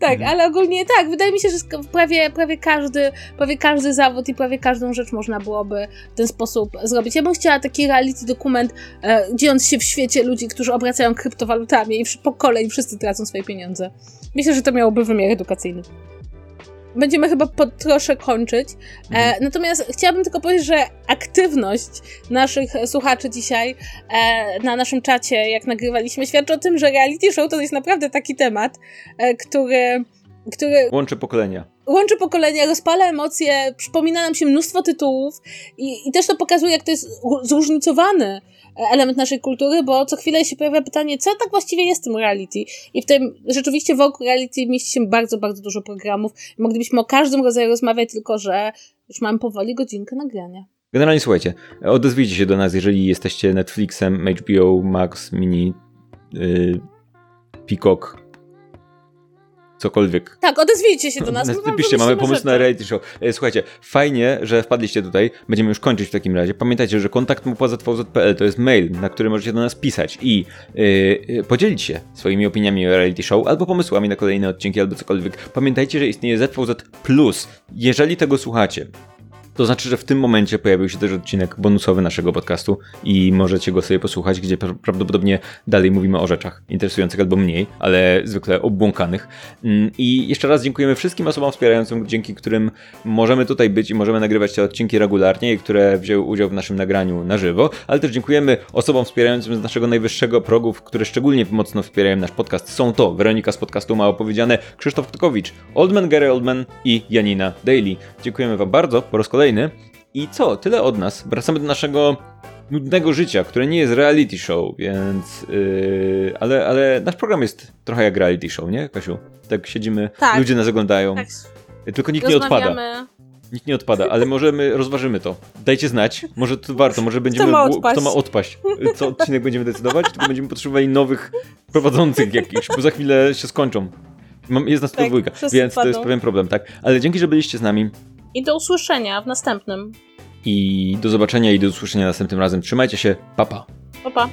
Tak, mhm. ale ogólnie tak, wydaje mi się, że prawie, prawie, każdy, prawie każdy zawód i prawie każdą rzecz można byłoby w ten sposób zrobić. Ja bym chciała taki reality dokument, e, dziejąc się w świecie ludzi, którzy obracają kryptowalutami i po kolei wszyscy tracą swoje pieniądze. Myślę, że to miałoby wymiar edukacyjny będziemy chyba po trosze kończyć. E, mhm. natomiast chciałabym tylko powiedzieć, że aktywność naszych słuchaczy dzisiaj e, na naszym czacie, jak nagrywaliśmy, świadczy o tym, że reality show to jest naprawdę taki temat, e, który, który. Łączy pokolenia. Łączy pokolenia, rozpala emocje, przypomina nam się mnóstwo tytułów i, i też to pokazuje, jak to jest zróżnicowany element naszej kultury, bo co chwilę się pojawia pytanie, co tak właściwie jest tym reality. I w tym rzeczywiście wokół reality mieści się bardzo, bardzo dużo programów. Moglibyśmy o każdym rodzaju rozmawiać, tylko że już mamy powoli godzinkę nagrania. Generalnie słuchajcie, odezwijcie się do nas, jeżeli jesteście Netflixem, HBO, Max, Mini, yy, Peacock, cokolwiek. Tak, odezwijcie się do nas. Napiszcie, mamy pomysł na reality show. E, słuchajcie, fajnie, że wpadliście tutaj. Będziemy już kończyć w takim razie. Pamiętajcie, że kontakt mupazvz.pl to jest mail, na który możecie do nas pisać i yy, podzielić się swoimi opiniami o reality show albo pomysłami na kolejne odcinki albo cokolwiek. Pamiętajcie, że istnieje ZVZ Plus. Jeżeli tego słuchacie, to znaczy, że w tym momencie pojawił się też odcinek bonusowy naszego podcastu i możecie go sobie posłuchać, gdzie prawdopodobnie dalej mówimy o rzeczach interesujących albo mniej, ale zwykle obłąkanych. Mm, I jeszcze raz dziękujemy wszystkim osobom wspierającym, dzięki którym możemy tutaj być i możemy nagrywać te odcinki regularnie i które wzięły udział w naszym nagraniu na żywo, ale też dziękujemy osobom wspierającym z naszego najwyższego progu, które szczególnie mocno wspierają nasz podcast. Są to Weronika z podcastu Mało Powiedziane, Krzysztof Tkowicz, Oldman Gary Oldman i Janina Daily. Dziękujemy Wam bardzo po kolejny. I co? Tyle od nas. Wracamy do naszego nudnego życia, które nie jest reality show, więc. Yy, ale, ale nasz program jest trochę jak reality show, nie, Kasiu? Tak siedzimy, tak. ludzie nas oglądają. Tak. Tylko nikt nie odpada. Nikt nie odpada, ale możemy, rozważymy to. Dajcie znać, może to warto, może będziemy... Kto ma odpaść? Kto ma odpaść? Co odcinek będziemy decydować, tylko będziemy potrzebowali nowych prowadzących jakichś, bo za chwilę się skończą. Jest nas tak, podwójka, więc to jest pewien problem, tak? Ale dzięki, że byliście z nami. I do usłyszenia w następnym. I do zobaczenia i do usłyszenia następnym razem. Trzymajcie się, papa. Pa, pa.